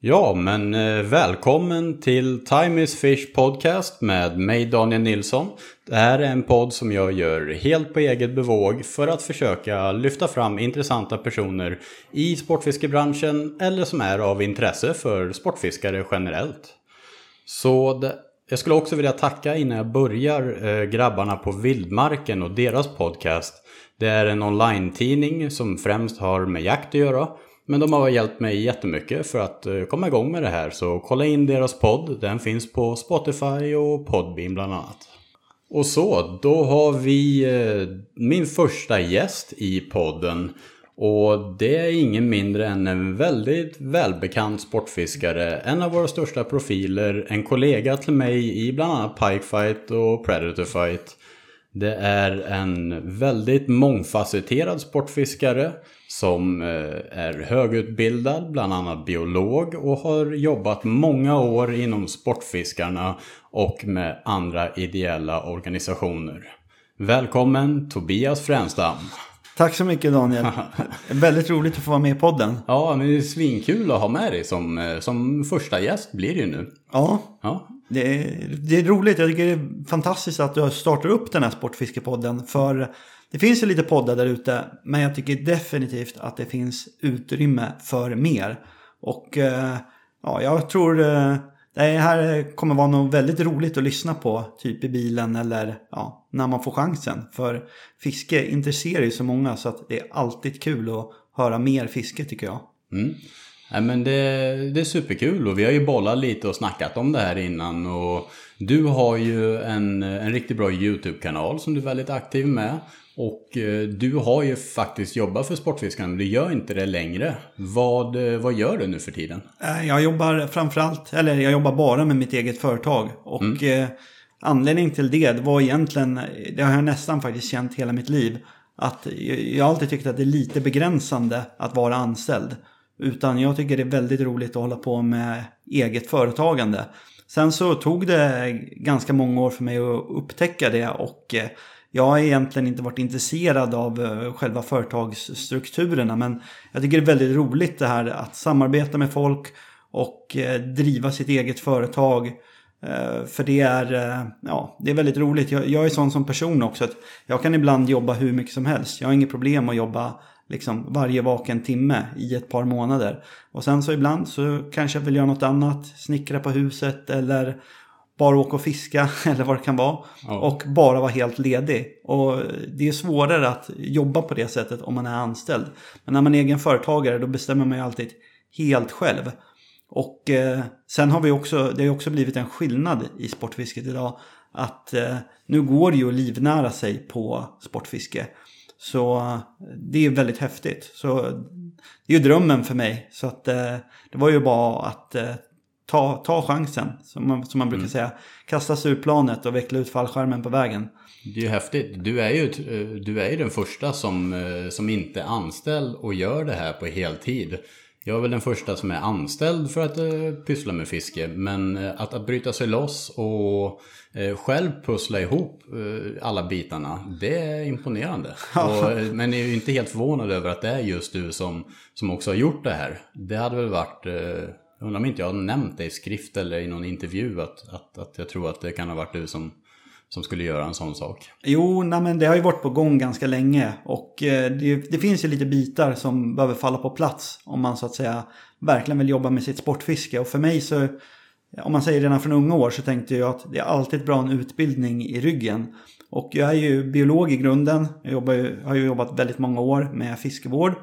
Ja, men eh, välkommen till Time is Fish Podcast med mig Daniel Nilsson. Det här är en podd som jag gör helt på eget bevåg för att försöka lyfta fram intressanta personer i sportfiskebranschen eller som är av intresse för sportfiskare generellt. Så det, jag skulle också vilja tacka innan jag börjar eh, grabbarna på Vildmarken och deras podcast. Det är en online-tidning som främst har med jakt att göra. Men de har hjälpt mig jättemycket för att eh, komma igång med det här. Så kolla in deras podd. Den finns på Spotify och Podbean bland annat. Och så, då har vi eh, min första gäst i podden. Och det är ingen mindre än en väldigt välbekant sportfiskare. En av våra största profiler. En kollega till mig i bland annat Pikefight och Predatorfight. Det är en väldigt mångfacetterad sportfiskare som eh, är högutbildad, bland annat biolog och har jobbat många år inom Sportfiskarna och med andra ideella organisationer. Välkommen Tobias Fränstam! Tack så mycket Daniel. Väldigt roligt att få vara med i podden. Ja, men det är svinkul att ha med dig som, eh, som första gäst blir det ju nu. Ja, ja. Det, är, det är roligt. Jag tycker det är fantastiskt att du startar upp den här Sportfiskepodden. För det finns ju lite poddar där ute, men jag tycker definitivt att det finns utrymme för mer. Och eh, ja, jag tror eh, det här kommer vara något väldigt roligt att lyssna på, typ i bilen eller ja, när man får chansen. För fiske intresserar ju så många så att det är alltid kul att höra mer fiske tycker jag. Mm. Nej, men det, det är superkul och vi har ju bollat lite och snackat om det här innan. Och du har ju en, en riktigt bra YouTube-kanal som du är väldigt aktiv med. Och eh, du har ju faktiskt jobbat för Sportfiskarna, men du gör inte det längre. Vad, eh, vad gör du nu för tiden? Eh, jag jobbar framförallt, eller jag jobbar bara med mitt eget företag. Och mm. anledningen till det, det var egentligen, det har jag nästan faktiskt känt hela mitt liv. Att jag har alltid tyckt att det är lite begränsande att vara anställd. Utan jag tycker det är väldigt roligt att hålla på med eget företagande. Sen så tog det ganska många år för mig att upptäcka det och eh, jag har egentligen inte varit intresserad av eh, själva företagsstrukturerna men jag tycker det är väldigt roligt det här att samarbeta med folk och eh, driva sitt eget företag. För det är, ja, det är väldigt roligt. Jag, jag är sån som person också. Att jag kan ibland jobba hur mycket som helst. Jag har inget problem att jobba liksom varje vaken timme i ett par månader. Och sen så ibland så kanske jag vill göra något annat. Snickra på huset eller bara åka och fiska eller vad det kan vara. Ja. Och bara vara helt ledig. Och det är svårare att jobba på det sättet om man är anställd. Men när man är egen företagare då bestämmer man ju alltid helt själv. Och eh, sen har vi också, det har också blivit en skillnad i sportfisket idag. Att eh, nu går det ju att livnära sig på sportfiske. Så det är väldigt häftigt. Så det är ju drömmen för mig. Så att eh, det var ju bara att eh, ta, ta chansen, som man, som man brukar mm. säga. Kasta sig ur planet och veckla ut fallskärmen på vägen. Det är ju häftigt. Du är ju, du är ju den första som, eh, som inte är anställd och gör det här på heltid. Jag är väl den första som är anställd för att uh, pyssla med fiske. Men att, att bryta sig loss och uh, själv pussla ihop uh, alla bitarna, det är imponerande. och, men jag är ju inte helt förvånad över att det är just du som, som också har gjort det här. Det hade väl varit jag undrar om inte jag har nämnt det i skrift eller i någon intervju att, att, att jag tror att det kan ha varit du som, som skulle göra en sån sak. Jo, nej, men det har ju varit på gång ganska länge. Och eh, det, det, finns ju lite bitar som behöver falla på plats om man så att säga verkligen vill jobba med sitt sportfiske. Och för mig så, om man säger redan från unga år så tänkte jag att det är alltid bra en utbildning i ryggen. Och jag är ju biolog i grunden. Jag jobbar ju, har ju jobbat väldigt många år med fiskevård.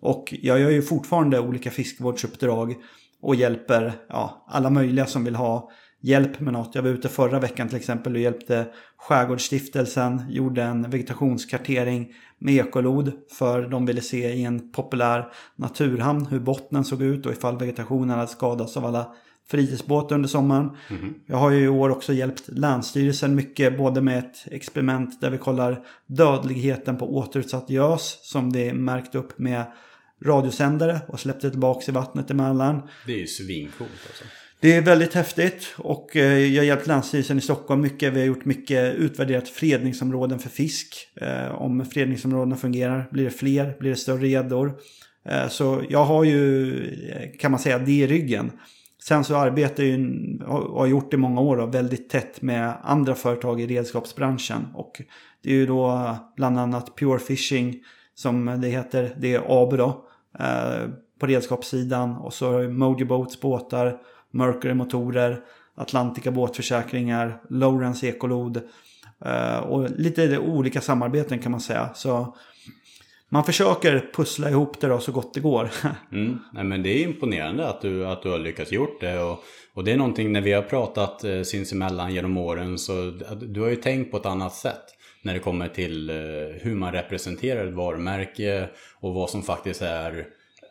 Och jag gör ju fortfarande olika fiskevårdsuppdrag och hjälper ja, alla möjliga som vill ha hjälp med något. Jag var ute förra veckan till exempel och hjälpte Skärgårdsstiftelsen, gjorde en vegetationskartering med ekolod för de ville se i en populär naturhamn hur bottnen såg ut och ifall vegetationen hade skadats av alla fritidsbåtar under sommaren. Mm. Jag har ju i år också hjälpt Länsstyrelsen mycket både med ett experiment där vi kollar dödligheten på återutsatt gös som det märkt upp med radiosändare och släppte tillbaka i vattnet emellan. Det är ju svincoolt alltså. Det är väldigt häftigt och eh, jag har hjälpt Länsstyrelsen i Stockholm mycket. Vi har gjort mycket utvärderat fredningsområden för fisk. Eh, om fredningsområdena fungerar, blir det fler, blir det större gäddor. Eh, så jag har ju, kan man säga, det i ryggen. Sen så arbetar jag ju, och har gjort det i många år, då, väldigt tätt med andra företag i redskapsbranschen. Och det är ju då bland annat Pure Fishing som det heter, det är ABO då. På redskapssidan och så Mojo Boats båtar, Mercury motorer, Atlantica båtförsäkringar, Lawrence ekolod eh, och lite olika samarbeten kan man säga. Så man försöker pussla ihop det då så gott det går. mm. Nej, men det är imponerande att du, att du har lyckats gjort det. Och, och det är någonting när vi har pratat eh, sinsemellan genom åren så du har ju tänkt på ett annat sätt när det kommer till eh, hur man representerar ett varumärke och vad som faktiskt är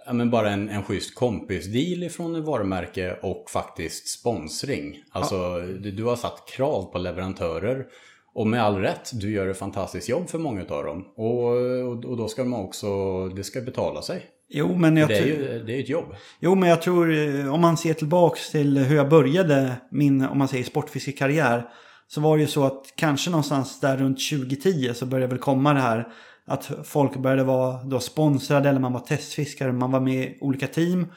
ja, men bara en, en schysst kompisdeal ifrån ett varumärke och faktiskt sponsring. Alltså ja. du, du har satt krav på leverantörer och med all rätt, du gör ett fantastiskt jobb för många av dem. Och, och, och då ska man också, det ska betala sig. Jo, men jag det, är ju, det är ett jobb. Jo, men jag tror eh, om man ser tillbaks till hur jag började min, om man säger sportfiskekarriär. Så var det ju så att kanske någonstans där runt 2010 så började väl komma det här att folk började vara då sponsrade eller man var testfiskare, man var med i olika team.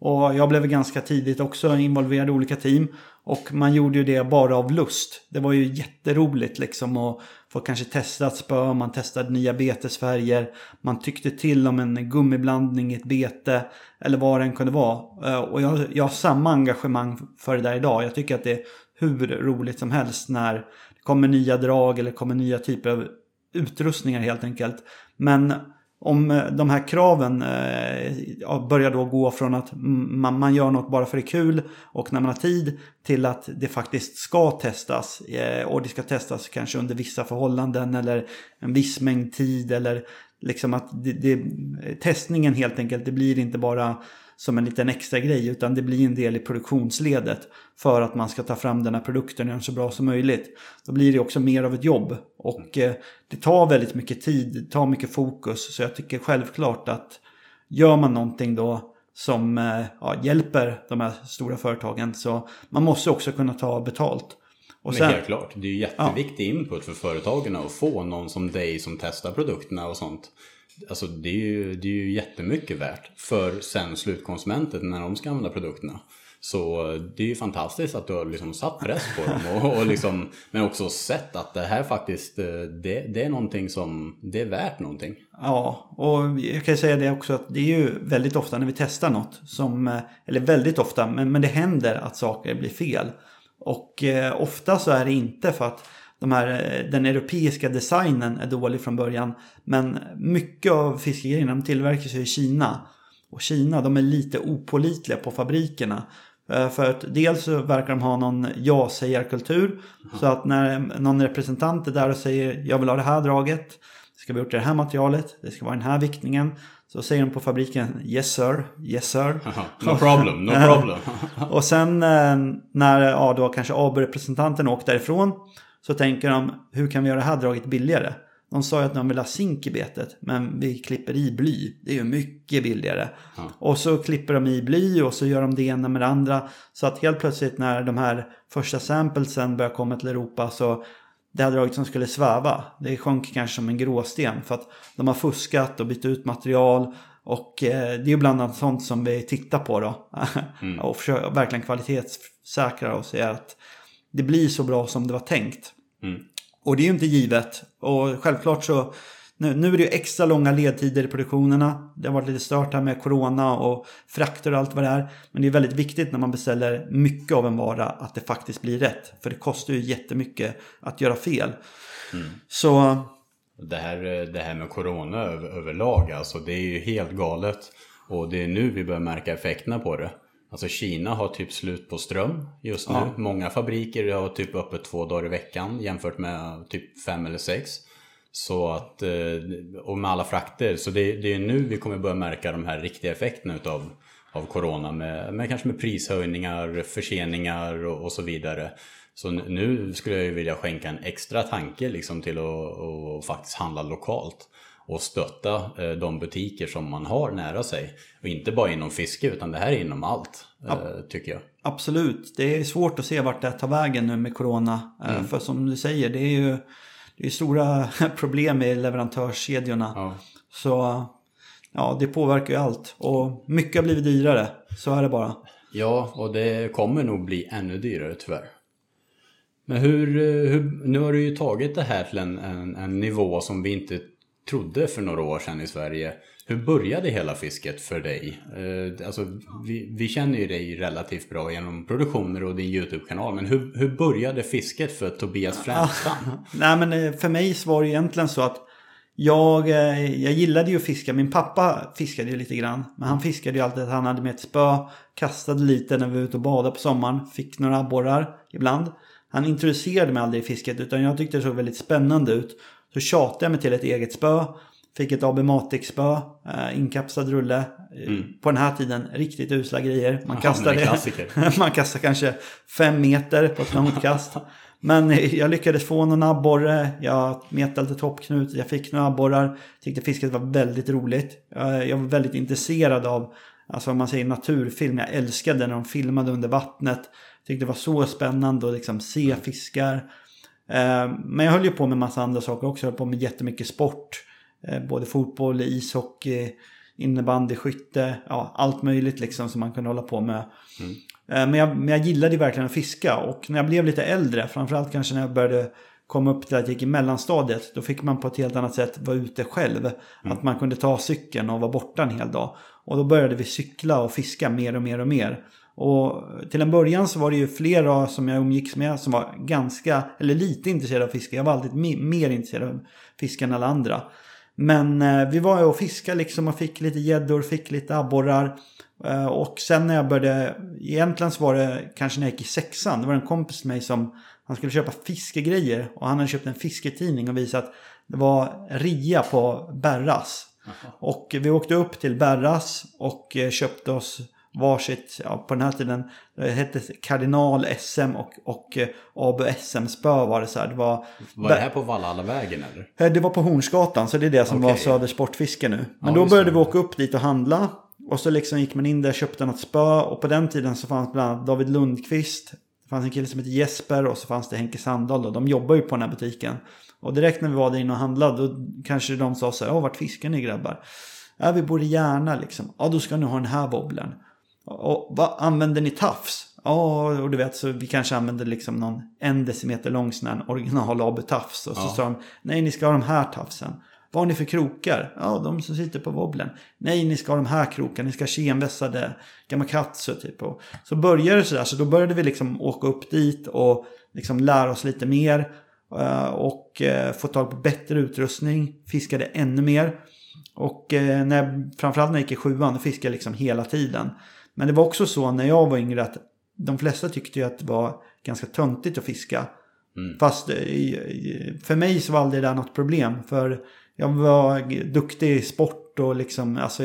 Och jag blev ganska tidigt också involverad i olika team. Och man gjorde ju det bara av lust. Det var ju jätteroligt liksom att få kanske testa ett spö, man testade nya betesfärger. Man tyckte till om en gummiblandning i ett bete. Eller vad det än kunde vara. Eh, och jag, jag har samma engagemang för det där idag. Jag tycker att det är hur roligt som helst när det kommer nya drag eller kommer nya typer av utrustningar helt enkelt. Men om eh, de här kraven eh, börjar då gå från att man, gör något bara för det är kul och när man har tid till att det faktiskt ska testas. Eh, och det ska testas kanske under vissa förhållanden eller en viss mängd tid eller liksom att det, det, testningen helt enkelt, det blir inte bara som en liten extra grej utan det blir en del i produktionsledet för att man ska ta fram den här produkten och göra den så bra som möjligt. Då blir det också mer av ett jobb och eh, det tar väldigt mycket tid, det tar mycket fokus så jag tycker självklart att gör man någonting då som eh, ja, hjälper de här stora företagen så man måste också kunna ta betalt. Och sen, Men helt klart, det är ju jätteviktig ja. input för företagen att få någon som dig som testar produkterna och sånt. Alltså det är, ju, det är ju jättemycket värt för sen slutkonsumenten när de ska använda produkterna. Så det är ju fantastiskt att du har liksom satt press på dem och, och liksom, men också sett att det här faktiskt eh, det, det, är någonting som det är värt någonting. Ja, och jag kan säga det också att det är ju väldigt ofta när vi testar något som, eh, eller väldigt ofta, men, men det händer att saker blir fel. Och eh, ofta så är det inte för att de här, eh, den europeiska designen är dålig från början. Men mycket av fiskegrejerna de tillverkas i Kina. Och Kina de är lite opolitliga på fabrikerna. Eh, för att dels så verkar de ha någon ja-sägarkultur. Så att när någon representant är där och säger jag vill ha det här draget. Det ska vara gjort det här materialet. Det ska vara den här viktningen. Så säger de på fabriken Yes sir, yes sir. no problem, no problem. och sen eh, när ja, då kanske AB-representanten åkt därifrån. Så tänker de, hur kan vi göra det här draget billigare? De sa ju att de vill ha zink i betet, men vi klipper i bly. Det är ju mycket billigare. Ja. Och så klipper de i bly och så gör de det ena med det andra. Så att helt plötsligt när de här första samplesen börjar komma till Europa så det här draget som skulle sväva, det sjönk kanske som en gråsten. För att de har fuskat och bytt ut material. Och eh, det är ju bland annat sånt som vi tittar på då. Mm. och försöker verkligen kvalitetssäkra och se att det blir så bra som det var tänkt. Mm. Och det är ju inte givet. Och självklart så nu, nu är det ju extra långa ledtider i produktionerna. Det har varit lite stört här med corona och frakter och allt vad det är. Men det är väldigt viktigt när man beställer mycket av en vara att det faktiskt blir rätt. För det kostar ju jättemycket att göra fel. Mm. Så... Det här, det här med corona över, överlag, alltså det är ju helt galet. Och det är nu vi börjar märka effekterna på det. Alltså Kina har typ slut på ström just nu. Ja. Många fabriker har typ öppet två dagar i veckan jämfört med typ fem eller sex. Så att, eh, och med alla frakter. Så det, det är nu vi kommer börja märka de här riktiga effekterna utav av Corona med, med kanske med prishöjningar, förseningar och, och, så vidare. Så nu skulle jag ju vilja skänka en extra tanke liksom till att, att faktiskt handla lokalt och stötta eh, de butiker som man har nära sig. Och inte bara inom fiske utan det här är inom allt, eh, tycker jag. Absolut, det är svårt att se vart det tar vägen nu med Corona. Eh, mm. För som du säger, det är ju det är stora problem med leverantörskedjorna. Ja. Så ja, det påverkar ju allt. Och mycket har blivit dyrare. Så är det bara. Ja, och det kommer nog bli ännu dyrare tyvärr. Men hur, hur nu har du ju tagit det här till en, en, en nivå som vi inte trodde för några år sedan i Sverige. Hur började hela fisket för dig? Eh, alltså, vi, vi känner ju dig relativt bra genom produktioner och din YouTube-kanal. Men hur, hur började fisket för Tobias Frändstam? Nej men eh, för mig var det egentligen så att jag, eh, jag gillade ju att fiska. Min pappa fiskade ju lite grann. Men han fiskade ju alltid han hade med ett spö. Kastade lite när vi var ute och badade på sommaren. Fick några abborrar ibland. Han introducerade mig aldrig i fisket utan jag tyckte det såg väldigt spännande ut. Så tjatade jag mig till ett eget spö. Fick ett AB Matic-spö, eh, inkapslad rulle. Eh, Mm. På den här tiden riktigt usla grejer. Man kastade, klassiker. man kastade kanske fem meter på ett långt kast. Men eh, jag lyckades få någon abborre, jag metade toppknut, jag fick några abborrar. Tyckte fisket var väldigt roligt. Jag jag var väldigt intresserad av, alltså om man säger naturfilm. Jag älskade när de filmade under vattnet. Tyckte det var så spännande att liksom se fiskar. Eh, Men jag höll ju på med massa andra saker också. Jag höll på med jättemycket sport. Eh, Både fotboll, ishockey, innebandy, skytte. Ja, allt möjligt liksom som man kunde hålla på med. Eh, Men jag, men jag gillade verkligen att fiska. Och när jag blev lite äldre, framförallt kanske när jag började komma upp till att jag gick i mellanstadiet. Då fick man på ett helt annat sätt vara ute själv. Att man kunde ta cykeln och vara borta en hel dag. Och då började vi cykla och fiska mer och mer och mer. Och till en början så var det ju flera som jag umgicks med som var ganska, eller lite intresserade av fiske. Jag var alltid me- mer intresserad av fiske än alla andra. Men eh, vi var ju och fiskade liksom och fick lite gäddor, fick lite abborrar. Eh, och sen när jag började, egentligen så var det kanske när jag gick i sexan. Det var en kompis till mig som, han skulle köpa fiskegrejer. Och han hade köpt en fisketidning och visat att det var ria på Berras. Och vi åkte upp till Berras och eh, köpte oss varsitt, ja, på den här tiden, det hette Kardinal SM och, och eh, ABU SM-spö var det så här. Det var, Var det här på Vallhallavägen eller? Eh, det var på Hornsgatan, så det är det som var Okej. Söder Sportfiske nu. Men Ja, då började vi åka upp dit och handla. Och så liksom gick man in där och köpte något spö. Och på den tiden så fanns bland annat David Lundqvist. Det fanns en kille som hette Jesper och så fanns det Henke Sandahl. Då. De jobbar ju på den här butiken. Och direkt när vi var där inne och handlade då kanske de sa så här. Ja, vart fiskar ni grabbar? Ja, vi bor i Järna liksom. Ja, då ska ni ha den här wobblen. Och vad använder ni tafs? Ja, och du vet så vi kanske använder liksom någon en decimeter lång sån här original AB tafs. Och så Ja. sa de, nej ni ska ha de här tafsen. Vad har ni för krokar? Ja, de som sitter på wobblen. Nej, ni ska ha de här krokarna. Ni ska ha kemvässade gamakatsu typ. Och så började det sådär. Så då började vi liksom åka upp dit och liksom lära oss lite mer. eh, Och eh, få tag på bättre utrustning. Fiskade ännu mer. Och eh, när framförallt när jag gick i sjuan, då fiskade jag liksom hela tiden. Men det var också så när jag var yngre att de flesta tyckte ju att det var ganska töntigt att fiska. Fast eh, för mig så var aldrig det där något problem. För jag var duktig i sport och liksom, alltså,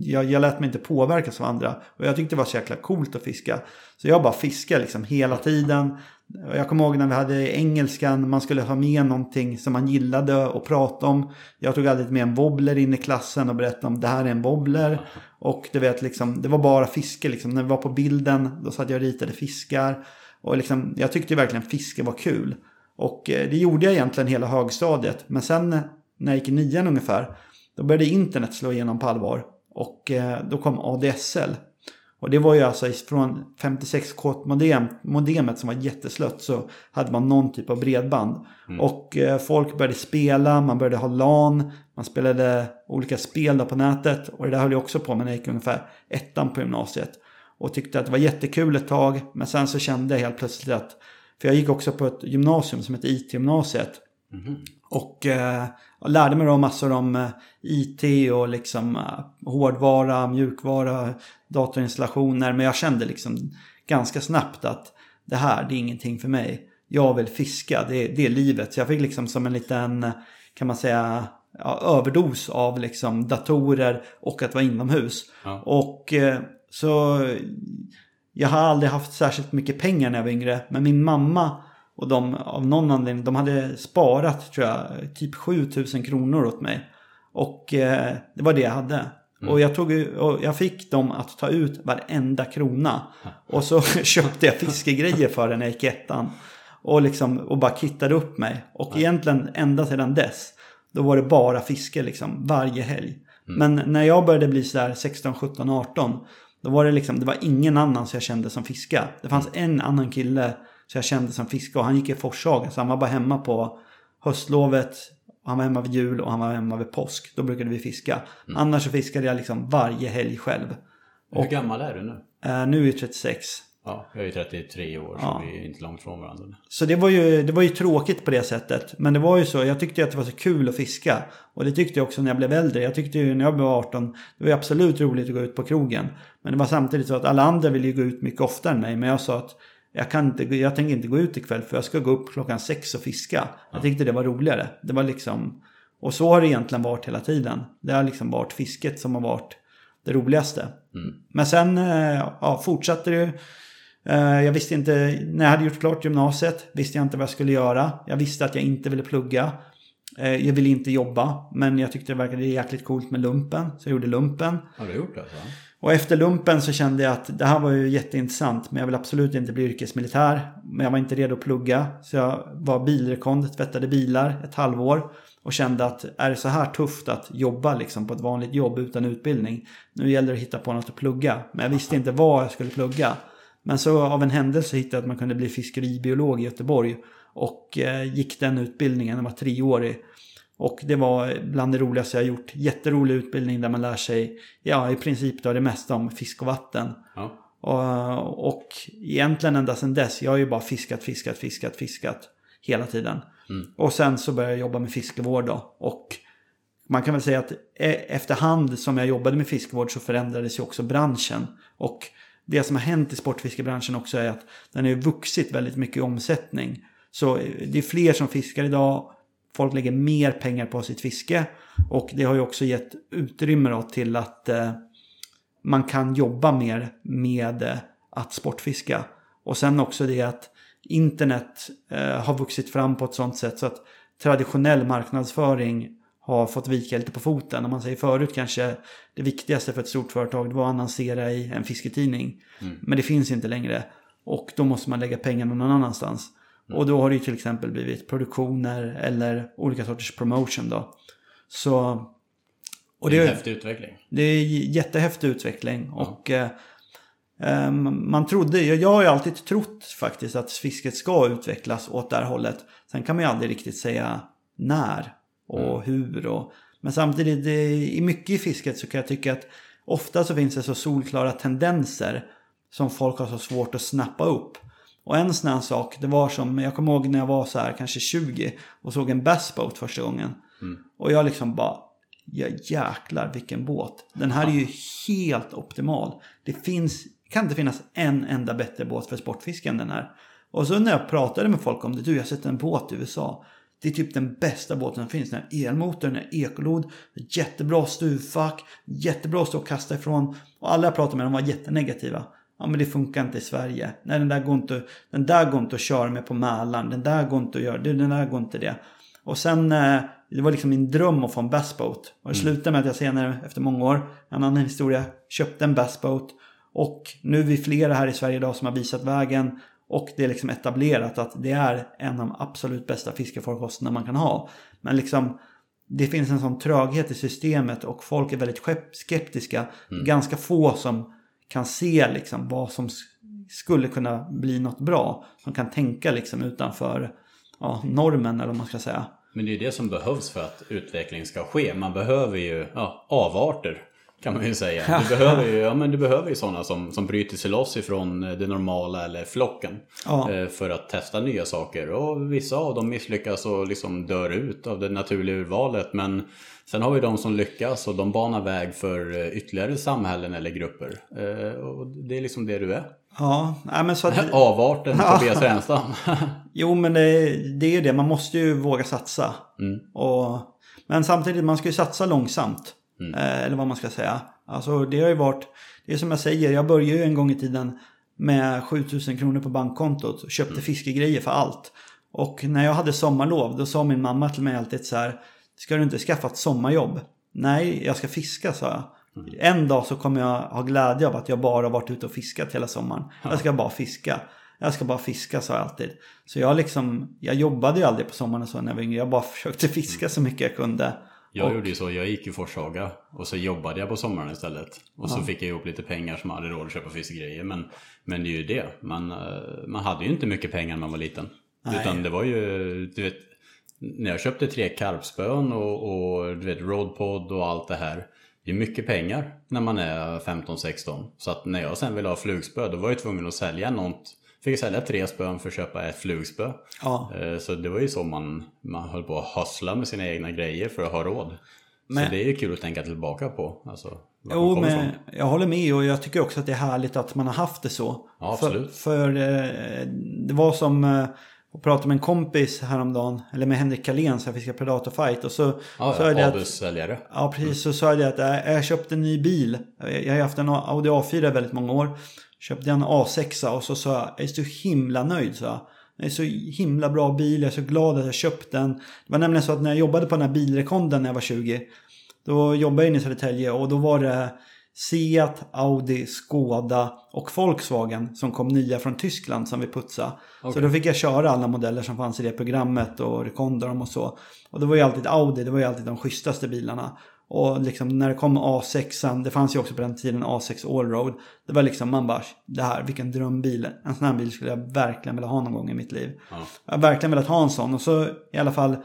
jag, jag lät mig inte påverkas av andra. Och jag tyckte det var så jäkla coolt att fiska. Så jag bara fiskade liksom hela tiden. Jag kommer ihåg när vi hade engelskan, man skulle ha med någonting som man gillade och prata om. Jag tog alltid med en wobbler in i klassen och berättade om det här är en wobbler. Och du vet, liksom, det var bara fiske. Liksom. När vi var på bilden, då satt jag och ritade fiskar. Och liksom, jag tyckte verkligen fiske var kul. Och eh, det gjorde jag egentligen hela högstadiet. Men sen eh, när jag gick i nian ungefär, då började internet slå igenom på allvar. Och eh, då kom ADSL. Och det var ju alltså från 56K-modem, modemet som var jätteslött så hade man någon typ av bredband. Och eh, folk började spela, man började ha LAN, man spelade olika spel på nätet. Och det där höll jag också på med när jag gick ungefär ettan på gymnasiet. Och tyckte att det var jättekul ett tag, men sen så kände jag helt plötsligt att, för jag gick också på ett gymnasium som heter IT-gymnasiet. Och eh, jag lärde mig då massor om eh, IT och liksom eh, hårdvara, mjukvara, datorinstallationer. Men jag kände liksom ganska snabbt att det här, det är ingenting för mig. Jag vill fiska, det, det är livet. Så jag fick liksom som en liten, kan man säga, ja, överdos av liksom datorer och att vara inomhus. Ja. Och eh, så jag har aldrig haft särskilt mycket pengar när jag var yngre. Men min mamma och de av någon anledning, de hade sparat tror jag typ 7000 kronor åt mig. Och eh, det var det jag hade. Och, jag tog, och jag fick dem att ta ut varenda krona. Och så köpte jag fiskegrejer för den när jag gick ettan. Och, liksom, och bara kittade upp mig. Och egentligen ända sedan dess, då var det bara fiske liksom varje helg. Men när jag började bli sådär 16, 17, 18. Då var det liksom, det var ingen annan som jag kände som fiska. Det fanns en annan kille som jag kände som fiska och han gick i Forshaga. Så han var bara hemma på höstlovet. Han var hemma vid jul och han var hemma vid påsk. Då brukade vi fiska. Annars så fiskade jag liksom varje helg själv. Hur gammal är du nu? Eh, nu är jag 36. Ja, jag är ju 33 år så vi är inte långt från varandra. Så det var, ju, det var ju tråkigt på det sättet. Men det var ju så, jag tyckte att det var så kul att fiska. Och det tyckte jag också när jag blev äldre. Jag tyckte ju när jag blev 18, det var ju absolut roligt att gå ut på krogen. Men det var samtidigt så att alla andra ville ju gå ut mycket oftare än mig. Men jag sa att jag, kan inte, jag tänker inte gå ut ikväll för jag ska gå upp klockan sex och fiska. Jag tyckte det var roligare. Det var liksom... Och så har det egentligen varit hela tiden. Det har liksom varit fisket som har varit det roligaste. Mm. Men sen eh, ja, fortsatte det. Eh, Jag visste inte, när jag hade gjort klart gymnasiet visste jag inte vad jag skulle göra. Jag visste att jag inte ville plugga. Eh, Jag ville inte jobba, men jag tyckte det verkade jäkligt coolt med lumpen. Så jag gjorde lumpen. Har du gjort det? Så? Och efter lumpen så kände jag att det här var ju jätteintressant. Men jag vill absolut inte bli yrkesmilitär. Men jag var inte redo att plugga. Så jag var bilrekond, tvättade bilar ett halvår. Och kände att är det så här tufft att jobba liksom på ett vanligt jobb utan utbildning. Nu gäller det att hitta på något att plugga. Men jag visste inte vad jag skulle plugga. Men så av en händelse hittade jag att man kunde bli fiskeribiolog i Göteborg. Och eh, gick den utbildningen, den var treårig. Och det var bland det roligaste jag gjort. Jätterolig utbildning där man lär sig, ja i princip då det mesta om fisk och vatten. Ja. Och, och egentligen ända sedan dess, jag har ju bara fiskat, fiskat, fiskat, fiskat hela tiden. Och sen så började jag jobba med fiskevård då. Och man kan väl säga att e- efterhand som jag jobbade med fiskevård så förändrades ju också branschen. Och det som har hänt i sportfiskebranschen också är att den har vuxit väldigt mycket i omsättning. Så det är fler som fiskar idag. Folk lägger mer pengar på sitt fiske. Och det har ju också gett utrymme till att eh, man kan jobba mer med eh, att sportfiska. Och sen också det att internet eh, har vuxit fram på ett sånt sätt så att traditionell marknadsföring har fått vika lite på foten. Om man säger förut kanske det viktigaste för ett stort företag det var att annonsera i en fisketidning. Men det finns inte längre. Och då måste man lägga pengarna någon annanstans. Och då har det ju till exempel blivit produktioner eller olika sorters promotion då. Så... Och Det är en häftig utveckling. det är jättehäftig utveckling. Och eh, eh, man trodde, jag, har ju alltid trott faktiskt att fisket ska utvecklas åt det här hållet. Sen kan man ju aldrig riktigt säga när och hur. Och, men samtidigt, i mycket i fisket så kan jag tycka att ofta så finns det så solklara tendenser som folk har så svårt att snappa upp. Och en sån här sak, det var som, jag kommer ihåg när jag var så här kanske 20 och såg en bassboat första gången. Och jag liksom bara, ja jäklar vilken båt. Den här är ju helt optimal. Det finns, kan inte finnas en enda bättre båt för sportfiske än den här. Och så när jag pratade med folk om det, du jag har sett en båt i USA. Det är typ den bästa båten som finns. Den här elmotorn, den här ekolod, jättebra stuvfack, jättebra att stå och kasta ifrån. Och alla jag pratade med de var jättenegativa. Ja men det funkar inte i Sverige. Nej den där går inte, den där går inte att köra med på Mälaren. Den där går inte att göra, den där går inte det. Och sen, eh, det var liksom min dröm att få en bassboat. Och det slutade med att jag senare, efter många år, en annan historia, köpte en bassboat. Och nu är vi flera här i Sverige idag som har visat vägen. Och det är liksom etablerat att det är en av de absolut bästa fiskefarkosterna man kan ha. Men liksom, det finns en sån tröghet i systemet och folk är väldigt skeptiska. Ganska få som kan se liksom vad som skulle kunna bli något bra. Som kan tänka liksom utanför ja, normen eller vad man ska säga. Men det är ju det som behövs för att utveckling ska ske. Man behöver ju ja, avarter. Kan man ju säga. Du behöver ju, ja, men du behöver ju sådana som, som bryter sig loss ifrån det normala eller flocken. Ja. eh, För att testa nya saker. Och vissa av dem misslyckas och liksom dör ut av det naturliga urvalet. Men sen har vi de som lyckas och de banar väg för eh, ytterligare samhällen eller grupper. Eh, Och det är liksom det du är. Ja, nej, men så att, Avarten Tobias Ränstam. Jo, men det, det är det. Man måste ju våga satsa. Och, men samtidigt, man ska ju satsa långsamt. Eh, eller vad man ska säga. Alltså det har ju varit, det är som jag säger, jag började ju en gång i tiden med 7000 kronor på bankkontot och köpte fiskegrejer för allt. Och när jag hade sommarlov, då sa min mamma till mig alltid så här, ska du inte skaffa ett sommarjobb? Nej, jag ska fiska, sa jag. En dag så kommer jag ha glädje av att jag bara varit ute och fiskat hela sommaren. Jag ska bara fiska. Jag ska bara fiska, sa jag alltid. Så jag liksom, jag jobbade ju aldrig på sommaren och så när jag var yngre. Jag bara försökte fiska så mycket jag kunde. Jag Och- gjorde ju så, jag gick i Forshaga och så jobbade jag på sommaren istället. Och så fick jag ihop lite pengar som hade råd att köpa fiskegrejer. Men, men det är ju det, man, eh, man hade ju inte mycket pengar när man var liten. Nej. Utan det var ju, du vet, när jag köpte tre karpspön och, och du vet, roadpod och allt det här. Det är mycket pengar när man är 15-16. Så att när jag sen ville ha flugspö då var jag tvungen att sälja något. Fick jag sälja tre spön för att köpa ett flugspö. Ja. Eh, Så det var ju så man, man höll på att hustla med sina egna grejer för att ha råd. Men- Så det är ju kul att tänka tillbaka på. Alltså, Jo, men ifrån. jag håller med och jag tycker också att det är härligt att man har haft det så. Ja, absolut. För, för eh, det var som eh, att prata med en kompis häromdagen, eller med Henrik Carlén, så jag fiskade Predator Fight. Och så Ja, sa jag att, Abus-säljare. Ja, precis. Så sa jag det att äh, jag köpte en ny bil. Jag har ju haft en Audi A4 i väldigt många år. Köpte en A6 och så sa jag, jag är så himla nöjd. Så jag. Det är så himla bra bil, jag är så glad att jag köpte den. Det var nämligen så att när jag jobbade på den här bilrekonden när jag var 20. Då jobbade jag inne i Södertälje och då var det Seat, Audi, Skoda och Volkswagen som kom nya från Tyskland som vi putsade. Så Okej. då fick jag köra alla modeller som fanns i det programmet och rekonda dem och så. Och det var ju alltid Audi, det var ju alltid de schysstaste bilarna. Och liksom när det kom A6, det fanns ju också på den tiden A6 Allroad. Det var liksom man bara, det här, vilken drömbil. En sån här bil skulle jag verkligen vilja ha någon gång i mitt liv. Ja. Jag har verkligen velat ha en sån. Och så i alla fall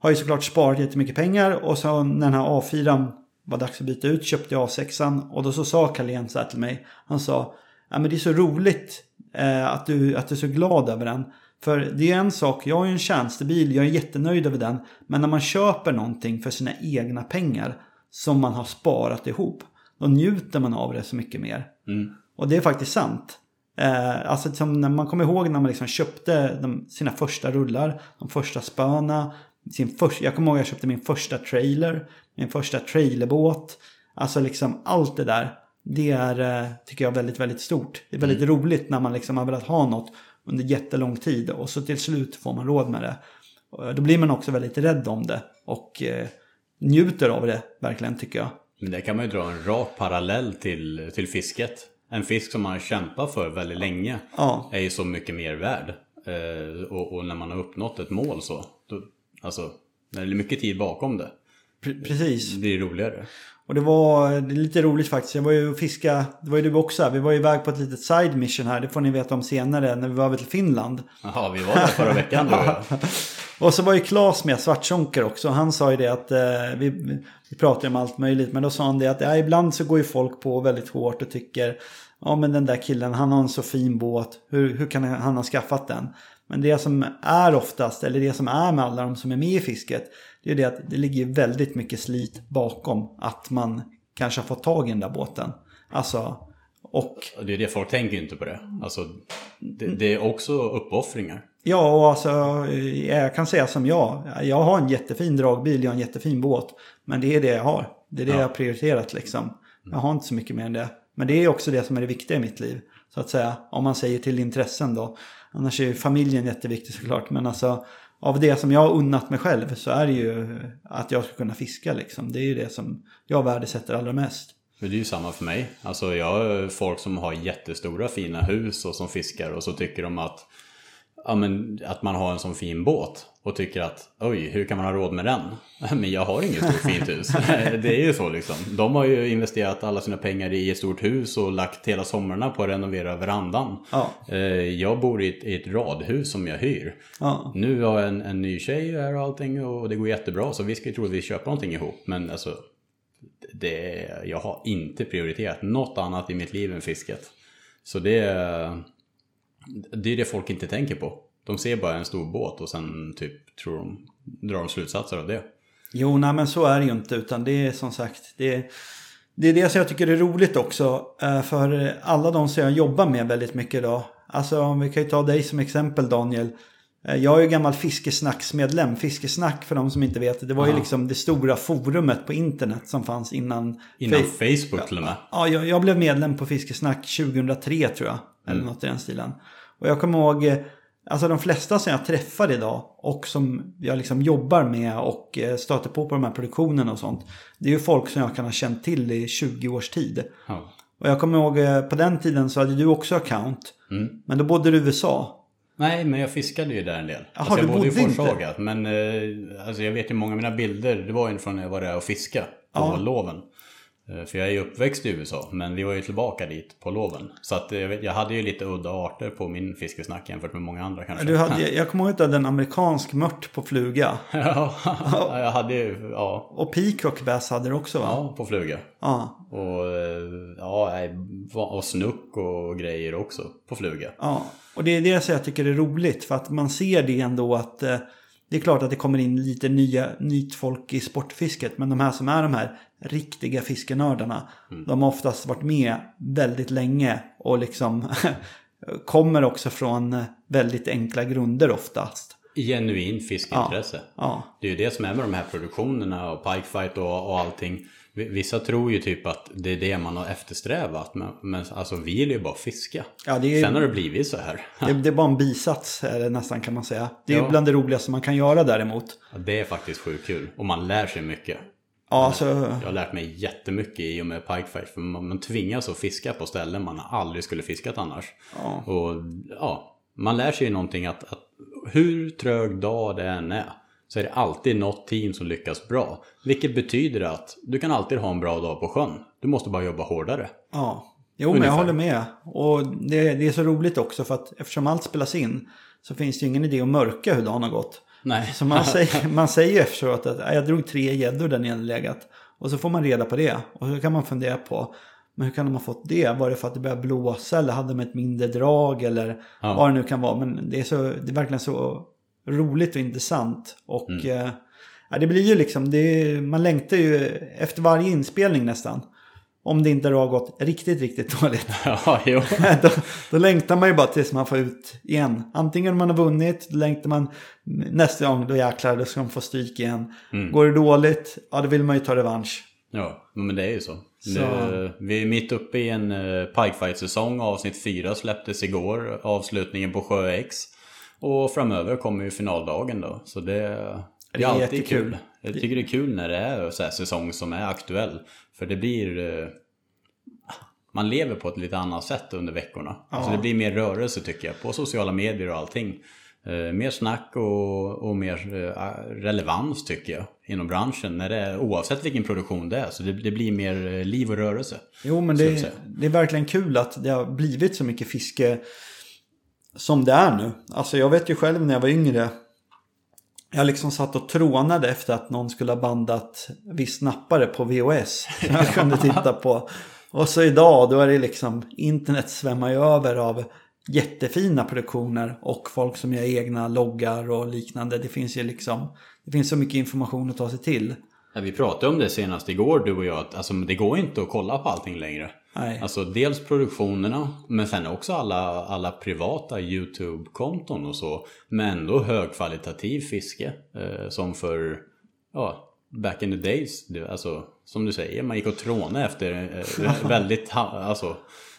har jag såklart sparat jättemycket pengar. Och så när den här A4 var dags att byta ut köpte jag A6. Och då så sa Carlén så här till mig. Han sa, ja men det är så roligt eh, att, du, att du är så glad över den. För det är en sak, jag har ju en tjänstebil, jag är jättenöjd över den. Men när man köper någonting för sina egna pengar som man har sparat ihop. Då njuter man av det så mycket mer. Mm. Och det är faktiskt sant. Eh, alltså som när man kommer ihåg när man liksom köpte de, sina första rullar, de första spöna. Sin först, jag kommer ihåg att jag köpte min första trailer, min första trailerbåt. Alltså liksom allt det där. Det är, eh, tycker jag, väldigt, väldigt stort. Det är väldigt roligt när man liksom har velat ha något under jättelång tid och så till slut får man råd med det. Och Då blir man också väldigt rädd om det och eh, njuter av det, verkligen tycker jag. Men det kan man ju dra en rak parallell till, till fisket. En fisk som man har kämpat för väldigt länge Ja. är ju så mycket mer värd. Eh, och, och när man har uppnått ett mål så, då, alltså, när det är mycket tid bakom det, Pre- precis. det blir roligare. Och det var det lite roligt faktiskt. Jag var ju och fiska, det var ju du också här. Vi var ju iväg på ett litet side mission här. Det får ni veta om senare när vi var över till Finland. Jaha, vi var där förra veckan du och så var ju Claes med, Svartsonker också. Han sa ju det att eh, vi, vi pratar om allt möjligt. Men då sa han det att ja, ibland så går ju folk på väldigt hårt och tycker Ja men den där killen, han har en så fin båt. Hur, hur kan han ha skaffat den? Men det som är oftast, eller det som är med alla de som är med i fisket. Det är det att det ligger väldigt mycket slit bakom att man kanske har fått tag i den där båten. Alltså, och det är det, folk tänker ju inte på det. Alltså, det, det är också uppoffringar. Ja, och alltså jag kan säga som jag. Jag har en jättefin dragbil, jag har en jättefin båt. Men det är det jag har. Det är det Ja. jag har prioriterat liksom. Jag har inte så mycket mer än det. Men det är också det som är det viktiga i mitt liv. Så att säga, om man säger till intressen då. Annars är ju familjen jätteviktig såklart. Men alltså av det som jag har unnat mig själv så är det ju att jag ska kunna fiska liksom. Det är ju det som jag värdesätter allra mest. Men det är ju samma för mig. Alltså jag har folk som har jättestora fina hus och som fiskar och så tycker de att Ja men att man har en sån fin båt och tycker att oj, hur kan man ha råd med den? Men jag har inget stort fint hus. Det är ju så liksom. De har ju investerat alla sina pengar i ett stort hus och lagt hela somrarna på att renovera verandan. Ja. Eh, Jag bor i ett, i ett radhus som jag hyr. Ja, Nu har jag en, en ny tjej här och allting och det går jättebra så vi ska ju troligtvis köpa någonting ihop. Men alltså, det, jag har inte prioriterat något annat i mitt liv än fisket. Så det, det är det folk inte tänker på. De ser bara en stor båt och sen typ tror de, drar de slutsatser av det. Jo, nej men så är det ju inte. Utan det är som sagt, det är det, är det som jag tycker är roligt också. eh, För alla de som jag jobbar med väldigt mycket idag. Alltså om vi kan ju ta dig som exempel Daniel. Eh, Jag är ju gammal Fiskesnacksmedlem. Fiskesnack för de som inte vet det. Var ju Ja. liksom det stora forumet på internet som fanns innan. Innan Fa- Facebook till och med. Ja, jag, jag blev medlem på Fiskesnack 2003 tror jag. Eller något i den stilen. Och jag kommer ihåg, eh, alltså de flesta som jag träffar idag och som jag liksom jobbar med och eh, stöter på på de här produktionerna och sånt. Det är ju folk som jag kan ha känt till i 20 års tid. Ja. Och jag kommer ihåg, eh, på den tiden så hade du också account. Mm. Men då bodde du i USA. Nej, men jag fiskade ju där en del. Jaha, alltså, jag bodde i bodde inte? Forshaga. Men eh, alltså, jag vet ju många av mina bilder, det var ju från när jag var där och fiskade på Ja. loven. Eh, För jag är ju uppväxt i USA, men vi var ju tillbaka dit på loven. Så att eh, jag, vet, jag hade ju lite udda arter på min fiskesnack jämfört med många andra kanske. Du hade, jag kommer ihåg att du hade en amerikansk mört på fluga. ja, jag hade ju, ja, Och peacock bass hade du också va? ja, på fluga. Ja. Och, eh, ja, och snuck och grejer också på fluga. ja. Och det är det som jag tycker är roligt. För att man ser det ändå att det är klart att det kommer in lite nya, nytt folk i sportfisket. Men de här som är de här riktiga fiskenördarna. De har oftast varit med väldigt länge. Och liksom kommer också från väldigt enkla grunder oftast. Genuin fiskintresse. Ja. Det är ju det som är med de här produktionerna och pikefight och, och allting. Vissa tror ju typ att det är det man har eftersträvat. Men, men alltså vi vill ju bara fiska. Ja, är- Sen har det blivit så här. Det, det är bara en bisats är det nästan kan man säga. Det är Ja. ju bland det roligaste man kan göra däremot. Ja, Det är faktiskt sjukt kul. Och man lär sig mycket. Ja, alltså, Jag har lärt mig jättemycket i och med pikefight. För man, man tvingas att fiska på ställen man aldrig skulle fiskat annars. Ja. Och ja, man lär sig ju någonting att, att hur trög dag det än är. Så är det alltid något team som lyckas bra. Vilket betyder att du kan alltid ha en bra dag på sjön. Du måste bara jobba hårdare. ja. Jo, men jag Ungefär. håller med. Och det, det är så roligt också för att eftersom allt spelas in så finns det ju ingen idé att mörka hur dagen har gått. Nej. Så man säger, man säger efteråt att "Ja, jag drog tre gäddor där nere legat. Och så får man reda på det. Och så kan man fundera på men hur kan de ha fått det? Var det för att det började blåsa eller hade de ett mindre drag eller Ja. vad det nu kan vara. Men det är, så, det är verkligen så roligt och intressant. Och eh, ja, det blir ju liksom, är, man längtar ju efter varje inspelning nästan. Om det inte har gått riktigt, riktigt dåligt. ja, jo. då, då längtar man ju bara tills man får ut igen. Antingen om man har vunnit, då längtar man nästa gång, då jäklar, då ska de få stryk igen. Går det dåligt, ja då vill man ju ta revansch. Ja, men det är ju så. Så- Det, vi är mitt uppe i en uh, pikefight-säsong. Avsnitt 4 släpptes igår. Avslutningen på Sjö X. Och framöver kommer ju finaldagen då. Så det, det är, Det är alltid jättekul. kul. Jag tycker det är kul när det är så här säsong som är aktuell. För det blir... eh, man lever på ett lite annat sätt under veckorna. Alltså det blir mer rörelse tycker jag. På sociala medier och allting. Eh, mer snack och, och mer eh, relevans tycker jag. Inom branschen. När det är, oavsett vilken produktion det är. Så det, det blir mer liv och rörelse. Jo, men det, det är verkligen kul att det har blivit så mycket fiske som det är nu. Alltså jag vet ju själv när jag var yngre. Jag liksom satt och trånade efter att någon skulle ha bandat viss nappare på VHS. Som jag kunde titta på. Och så idag då är det liksom internet svämmar ju över av jättefina produktioner och folk som gör egna loggar och liknande. Det finns ju liksom, det finns så mycket information att ta sig till. Ja, vi pratade om det senast igår du och jag. Att, alltså, det går inte att kolla på allting längre. Nej. Alltså dels produktionerna men sen också alla, alla privata YouTube-konton och så. Men ändå högkvalitativ fiske. Eh, som för, ja, back in the days. Det, alltså, som du säger, man gick och trånade efter eh, väldigt alltså,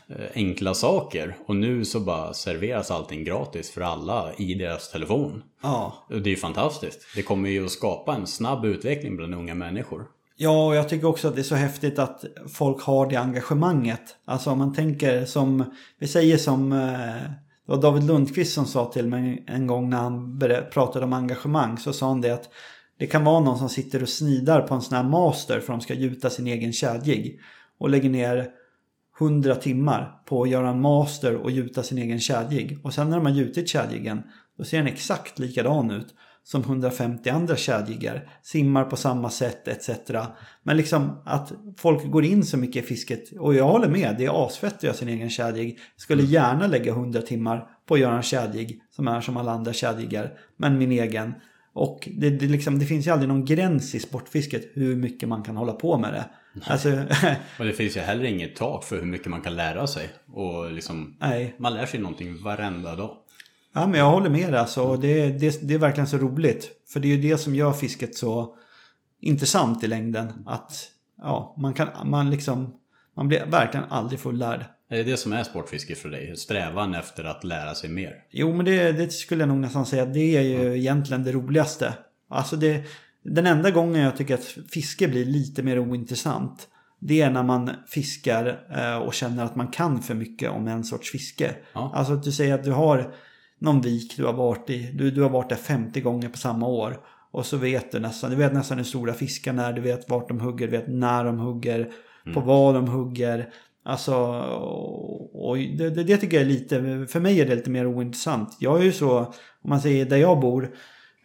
eh, enkla saker. Och nu så bara serveras allting gratis för alla i deras telefon. Ja, Det är ju fantastiskt. Det kommer ju att skapa en snabb utveckling bland unga människor. Ja, och jag tycker också att det är så häftigt att folk har det engagemanget. Alltså om man tänker som, vi säger som, eh, det var David Lundqvist som sa till mig en gång när han pratade om engagemang. Så sa han det att det kan vara någon som sitter och snidar på en sån här master för de ska gjuta sin egen kedjig. Och lägger ner 100 timmar på att göra en master och gjuta sin egen kedjig. Och sen när de har gjutit kedjigen, då ser den exakt likadan ut som 150 andra kedjiggar. Simmar på samma sätt etc. Men liksom att folk går in så mycket i fisket. Och jag håller med, det är asfett att göra sin egen kedjig. Skulle gärna lägga 100 timmar på att göra en kedjig som är som alla andra kedjiggar. Men min egen. Och det, det, liksom, det finns ju aldrig någon gräns i sportfisket hur mycket man kan hålla på med det. Alltså, Och det finns ju heller inget tak för hur mycket man kan lära sig. Och liksom, nej. man lär sig någonting varenda dag. Ja, men jag håller med alltså. Det, det, det är verkligen så roligt. För det är ju det som gör fisket så intressant i längden. Att ja, man kan, man liksom, man blir verkligen aldrig fullärd. Det är det som är sportfiske för dig. Strävan efter att lära sig mer. Jo, men det, det skulle jag nog nästan säga. Det är ju egentligen det roligaste. Alltså det, den enda gången jag tycker att fiske blir lite mer ointressant. Det är när man fiskar eh, och känner att man kan för mycket om en sorts fiske. Ja. Alltså att du säger att du har någon vik du har varit i. Du, du har varit där 50 gånger på samma år. Och så vet du nästan, du vet nästan hur stora fiskarna är, du vet vart de hugger, du vet när de hugger, på vad de hugger. Alltså, och det, det, det tycker jag är lite, för mig är det lite mer ointressant. Jag är ju så, om man säger där jag bor,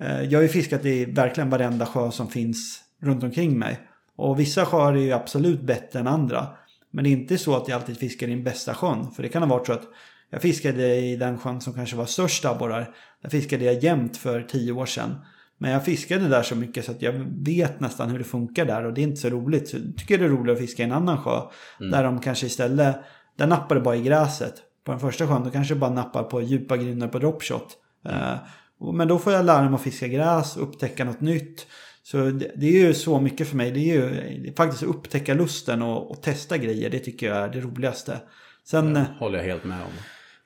eh, jag har ju fiskat i verkligen varenda sjö som finns runt omkring mig. Och vissa sjöar är ju absolut bättre än andra. Men det är inte så att jag alltid fiskar i den bästa sjön. För det kan ha varit så att jag fiskade i den sjön som kanske var störst abborrar. Där fiskade jag jämt för tio år sedan. Men jag fiskade där så mycket så att jag vet nästan hur det funkar där och det är inte så roligt. Så jag tycker det är roligare att fiska i en annan sjö. Mm. Där de kanske istället, där nappar det bara i gräset. På den första sjön då kanske det bara nappar på djupa grynnor på dropshot. Mm. Men då får jag lära mig att fiska gräs, upptäcka något nytt. Så det, det, är ju så mycket för mig. Det är ju det är faktiskt att upptäcka lusten och, och, testa grejer. Det tycker jag är det roligaste. Sen, det håller jag helt med om.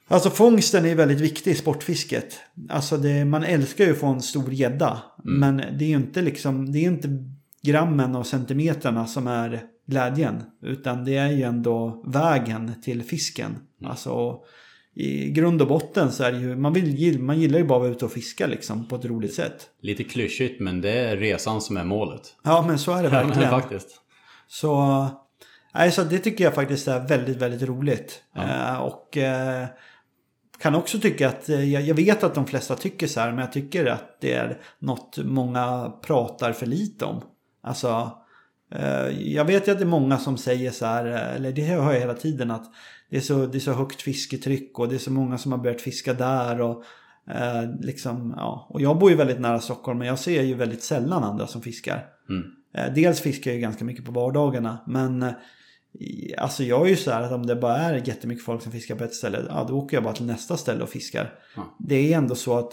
Alltså fångsten är väldigt viktig i sportfisket. Alltså det, man älskar ju att få en stor gädda. Mm. Men det är ju inte liksom, det är inte grammen och centimeterna som är glädjen. Utan det är ju ändå vägen till fisken. Mm. Alltså i grund och botten så är det ju, man, vill, man gillar ju bara att vara ute och fiska liksom på ett roligt sätt. Lite klyschigt men det är resan som är målet. Ja men så är det verkligen. Ja, faktiskt. Så, nej, så det tycker jag faktiskt är väldigt, väldigt roligt. Ja. Eh, och eh, kan också tycka att, eh, jag, vet att de flesta tycker så här, men jag tycker att det är något många pratar för lite om. Alltså, eh, jag vet ju att det är många som säger så här, eh, eller det hör jag hela tiden att det är så, det är så högt fisketryck och det är så många som har börjat fiska där. Och, eh, liksom, ja. och jag bor ju väldigt nära Stockholm men jag ser ju väldigt sällan andra som fiskar. Mm. Dels fiskar jag ju ganska mycket på vardagarna men Alltså jag är ju så här att om det bara är jättemycket folk som fiskar på ett ställe, ja då åker jag bara till nästa ställe och fiskar. Mm. Det är ändå så att,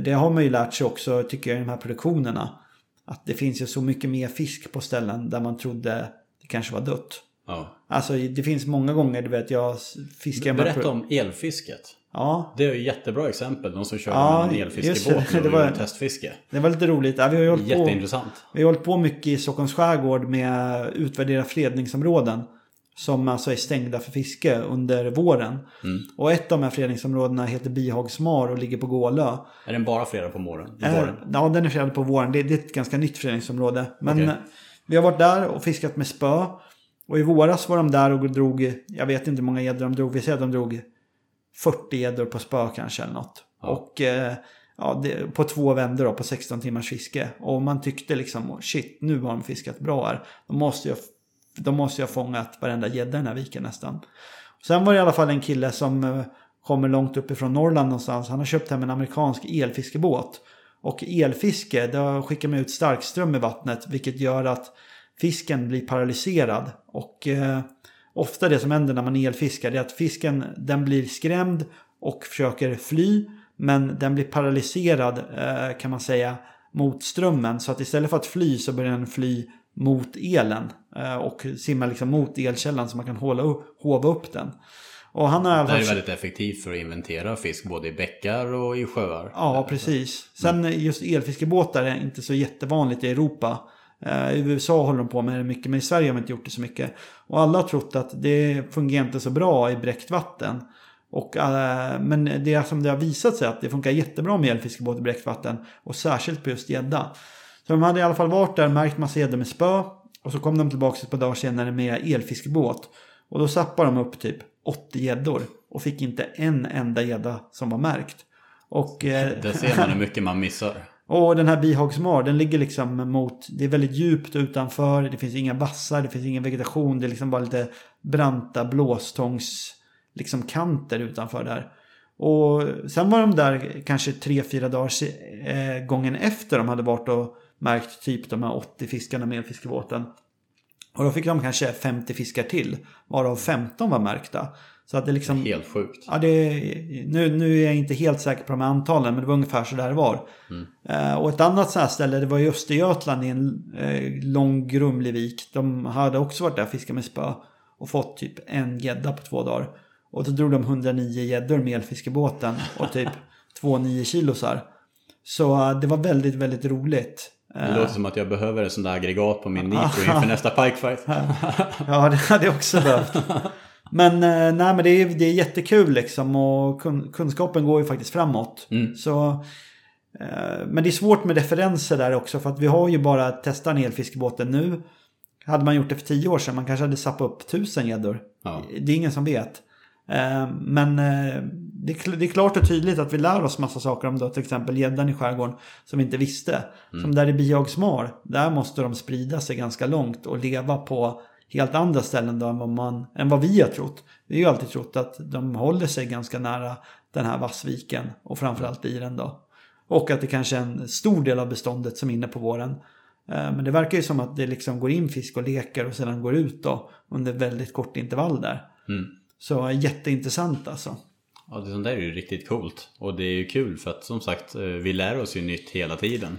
det har man ju lärt sig också tycker jag i de här produktionerna. Att det finns ju så mycket mer fisk på ställen där man trodde det kanske var dött. Ja. Alltså det finns många gånger, du vet jag fiskar... Berätta om elfisket. Ja. Det är ett jättebra exempel. De som kör ja, med en elfiskebåt och det var, testfiske. Det var lite roligt. Ja, vi har Jätteintressant. På, vi har hållit på mycket i Stockholms skärgård med att utvärdera fredningsområden. Som alltså är stängda för fiske under våren. Mm. Och ett av de här fredningsområdena heter Bihagsmar och ligger på Gålö. Är den bara fredad på våren? Äh, ja, den är fredad på våren. Det, det, är ett ganska nytt fredningsområde. Men okay. vi har varit där och fiskat med spö. Och i våras var de där och drog, jag vet inte hur många gäddor de drog. Vi säger att de drog 40 gäddor på spö kanske eller något. Ja. Och eh, ja, det, på två vändor då, på 16 timmars fiske. Och man tyckte liksom, shit, nu har de fiskat bra här. Då måste jag, då måste jag fångat varenda gädda i den här viken nästan. Sen var det i alla fall en kille som eh, kommer långt uppifrån Norrland någonstans. Han har köpt hem en amerikansk elfiskebåt. Och elfiske, då skickar man ut starkström i vattnet. Vilket gör att fisken blir paralyserad. Och eh, ofta det som händer när man elfiskar är att fisken den blir skrämd och försöker fly. Men den blir paralyserad eh, kan man säga mot strömmen. Så att istället för att fly så börjar den fly mot elen. Eh, och simma liksom mot elkällan så man kan håla upp, hova upp den. Och han har det är väldigt effektivt för att inventera fisk både i bäckar och i sjöar. Ja, precis. Sen just elfiskebåtar är inte så jättevanligt i Europa. Eh, I USA håller de på med det mycket, men i Sverige har man inte gjort det så mycket. Och alla har trott att det fungerar inte så bra i bräckt vatten. Och, eh, men det som det har visat sig att det funkar jättebra med elfiskebåt i bräckt vatten. Och särskilt på just gädda. Så de hade i alla fall varit där, märkt massa gäddor med spö. Och så kom de tillbaka ett par dagar senare med elfiskebåt. Och då sappade de upp typ 80 gäddor. Och fick inte en enda gädda som var märkt. Och, eh, det ser man hur mycket man missar. Och den här Bihagsmar, den ligger liksom mot, det är väldigt djupt utanför, det finns inga vassar, det finns ingen vegetation, det är liksom bara lite branta blåstångs liksom kanter utanför där. Och sen var de där kanske tre, fyra dagar eh, gången efter de hade varit och märkt typ de här 80 fiskarna med fiskebåten. Och då fick de kanske 50 fiskar till, varav 15 var märkta. Så att det liksom... Helt sjukt. Ja, det, nu, nu är jag inte helt säker på de här antalen, men det var ungefär så där det var. Mm. Eh, och ett annat sånt här ställe, det var i Östergötland i en eh, lång grumlig vik. De hade också varit där och fiskat med spö. Och fått typ en gädda på två dagar. Och då drog de 109 gäddor med elfiskebåten och typ två 9 kilosar. Så uh, det var väldigt, väldigt roligt. Det låter som att jag behöver ett sånt där aggregat på min Nitro inför nästa pikefight. ja, det hade jag också behövt. Men, eh, nej, men det, är, det är jättekul liksom och kun, kunskapen går ju faktiskt framåt. Mm. Så, eh, men det är svårt med referenser där också för att vi har ju bara testat en elfiskebåten nu. Hade man gjort det för tio år sedan, man kanske hade sappat upp tusen gäddor. Ja. Det är ingen som vet. Eh, Men det är klart och tydligt att vi lär oss massa saker om då, till exempel gäddan i skärgården som vi inte visste. Som där i Bihagsmar, där måste de sprida sig ganska långt och leva på helt andra ställen då än vad, man, än vad vi har trott. Vi har ju alltid trott att de håller sig ganska nära den här vassviken och framförallt i den då. Och att det kanske är en stor del av beståndet som är inne på våren. Eh, Men det verkar ju som att det liksom går in fisk och leker och sedan går ut då under väldigt kort intervall där. Mm. Så jätteintressant alltså. Ja, det sånt där är ju riktigt coolt. Och det är ju kul för att som sagt, eh, vi lär oss ju nytt hela tiden.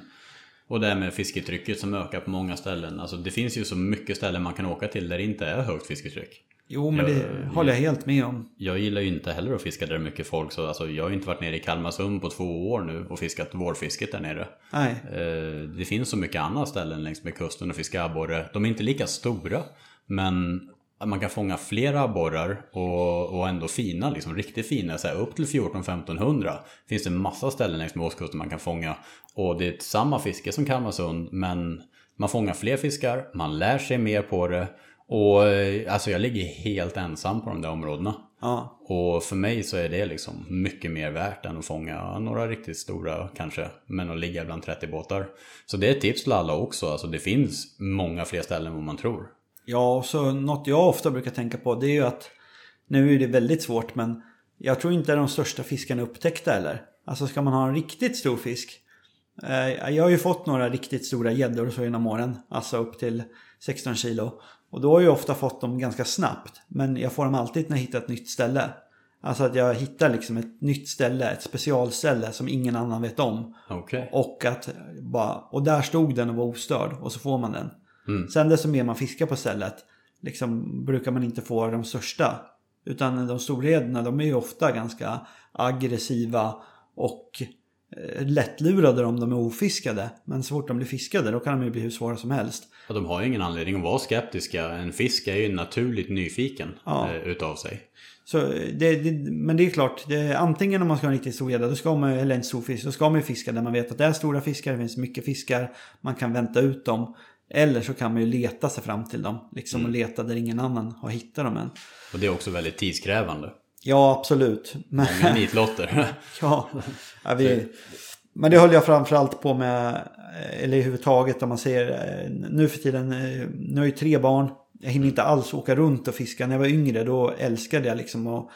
Och det här med fisketrycket som ökar på många ställen. Alltså det finns ju så mycket ställen man kan åka till där det inte är högt fisketryck. Jo, men det Ja, håller jag helt med om. Jag gillar ju inte heller att fiska där det är mycket folk. Så alltså, jag har ju inte varit nere i Kalmarsund på två år nu och fiskat vårfisket där nere. Nej, Eh, Det finns så mycket andra ställen längs med kusten och fiska abborre. De är inte lika stora. Men man kan fånga flera abborrar och, och ändå fina, liksom riktigt fina. Så här, upp till 14-1500 finns det massa ställen längs med ostkusten man kan fånga. Och det är samma fiske som Kalmarsund men man fångar fler fiskar, man lär sig mer på det. Och eh, alltså jag ligger helt ensam på de där områdena. ja. Och för mig så är det liksom mycket mer värt än att fånga några riktigt stora kanske. Men att ligga bland 30 båtar. Så det är ett tips till alla också. Alltså det finns många fler ställen än vad man tror. Ja, så något jag ofta brukar tänka på det är ju att nu är det väldigt svårt men jag tror inte de största fiskarna är upptäckta heller. Alltså ska man ha en riktigt stor fisk. Eh, jag har ju fått några riktigt stora gäddor så genom åren. Alltså upp till 16 kilo. Och då har jag ofta fått dem ganska snabbt. Men jag får dem alltid när jag hittar ett nytt ställe. Alltså att jag hittar liksom ett nytt ställe, ett specialställe som ingen annan vet om. Okej. Och, att bara, och där stod den och var ostörd och så får man den. Mm. Sen desto mer man fiskar på stället liksom, brukar man inte få de största. Utan de storheterna de är ju ofta ganska aggressiva och eh, lättlurade om de är ofiskade. Men så fort de blir fiskade då kan de ju bli hur svåra som helst. Ja, de har ju ingen anledning att vara skeptiska. En fisk är ju naturligt nyfiken Ja. eh, utav sig. Så det, det, men det är klart, det, antingen om man ska ha en riktigt stor gädda, då ska man, eller en stor fisk, då ska man ju fiska där man vet att det är stora fiskar, det finns mycket fiskar, man kan vänta ut dem. Eller så kan man ju leta sig fram till dem, liksom och leta där ingen annan har hittat dem än. Och det är också väldigt tidskrävande. Ja, absolut. Men, Många nitlotter. ja, ja, vi, men det höll jag framförallt på med, eh, eller överhuvudtaget om man säger, eh, nu för tiden, eh, nu har jag ju tre barn. Jag hinner inte alls åka runt och fiska. När jag var yngre då älskade jag liksom att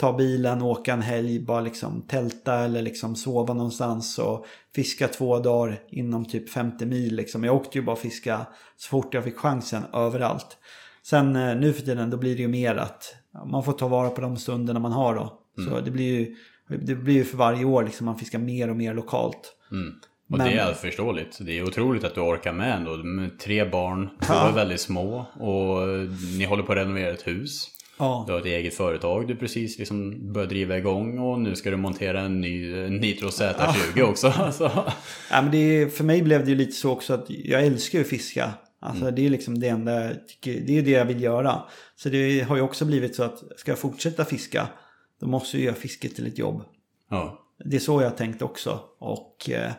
ta bilen, åka en helg, bara liksom tälta eller liksom sova någonstans och fiska två dagar inom typ 50 mil. Liksom. Jag åkte ju bara fiska så fort jag fick chansen överallt. Sen eh, nu för tiden då blir det ju mer att man får ta vara på de stunderna man har då. Så det blir ju det blir ju för varje år liksom man fiskar mer och mer lokalt. Mm. Och Men- det är förståeligt. Det är otroligt att du orkar med ändå. Tre barn, två Ja. är väldigt små och ni håller på att renovera ett hus. Ja, Du har ett eget företag du precis liksom börjar driva igång och nu ska du montera en ny Nitro Z20 också. Så. ja men det, är- för mig blev det ju lite så också att jag älskar ju att fiska. Alltså det är liksom det enda jag tycker, det är det jag vill göra. Så det har ju också blivit så att ska jag fortsätta fiska då måste jag göra fisket till ett jobb. Ja. Det är så jag tänkt också. Och, eh,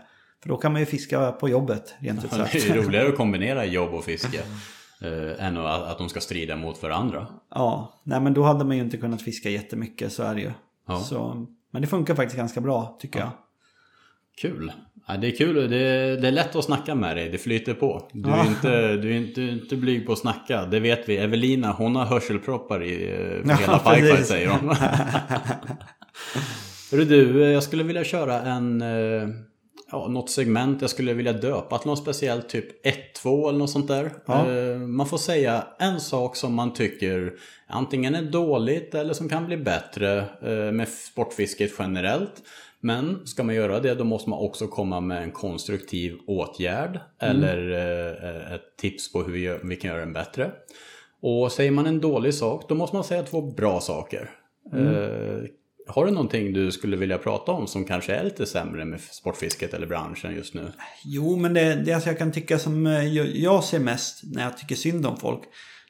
för då kan man ju fiska på jobbet rent ut Det sagt. är ju roligare att kombinera jobb och fiske eh, än att, att de ska strida mot varandra. Ja, nej men då hade man ju inte kunnat fiska jättemycket, så är det ju. Ja. Så, men det funkar faktiskt ganska bra tycker jag. Kul. Ja, det är kul. Det är, det är lätt att snacka med dig. Det flyter på. Du är, Ja. inte, du är inte, du är inte blyg på att snacka. Det vet vi. Evelina, hon har hörselproppar i eh, Ja, hela Pikefight säger hon. Hörru du, eh, jag skulle vilja köra en... Ja, något segment jag skulle vilja döpa till något speciellt. Typ 1-2 eller något sånt där. Ja. Eh, Man får säga en sak som man tycker antingen är dåligt eller som kan bli bättre eh, med sportfisket generellt. Men ska man göra det då måste man också komma med en konstruktiv åtgärd eller eh, ett tips på hur vi, gör, vi kan göra den bättre. Och säger man en dålig sak då måste man säga två bra saker. Eh, har du någonting du skulle vilja prata om som kanske är lite sämre med sportfisket eller branschen just nu? Jo, men det, det alltså jag kan tycka som eh, jag, ser mest när jag tycker synd om folk.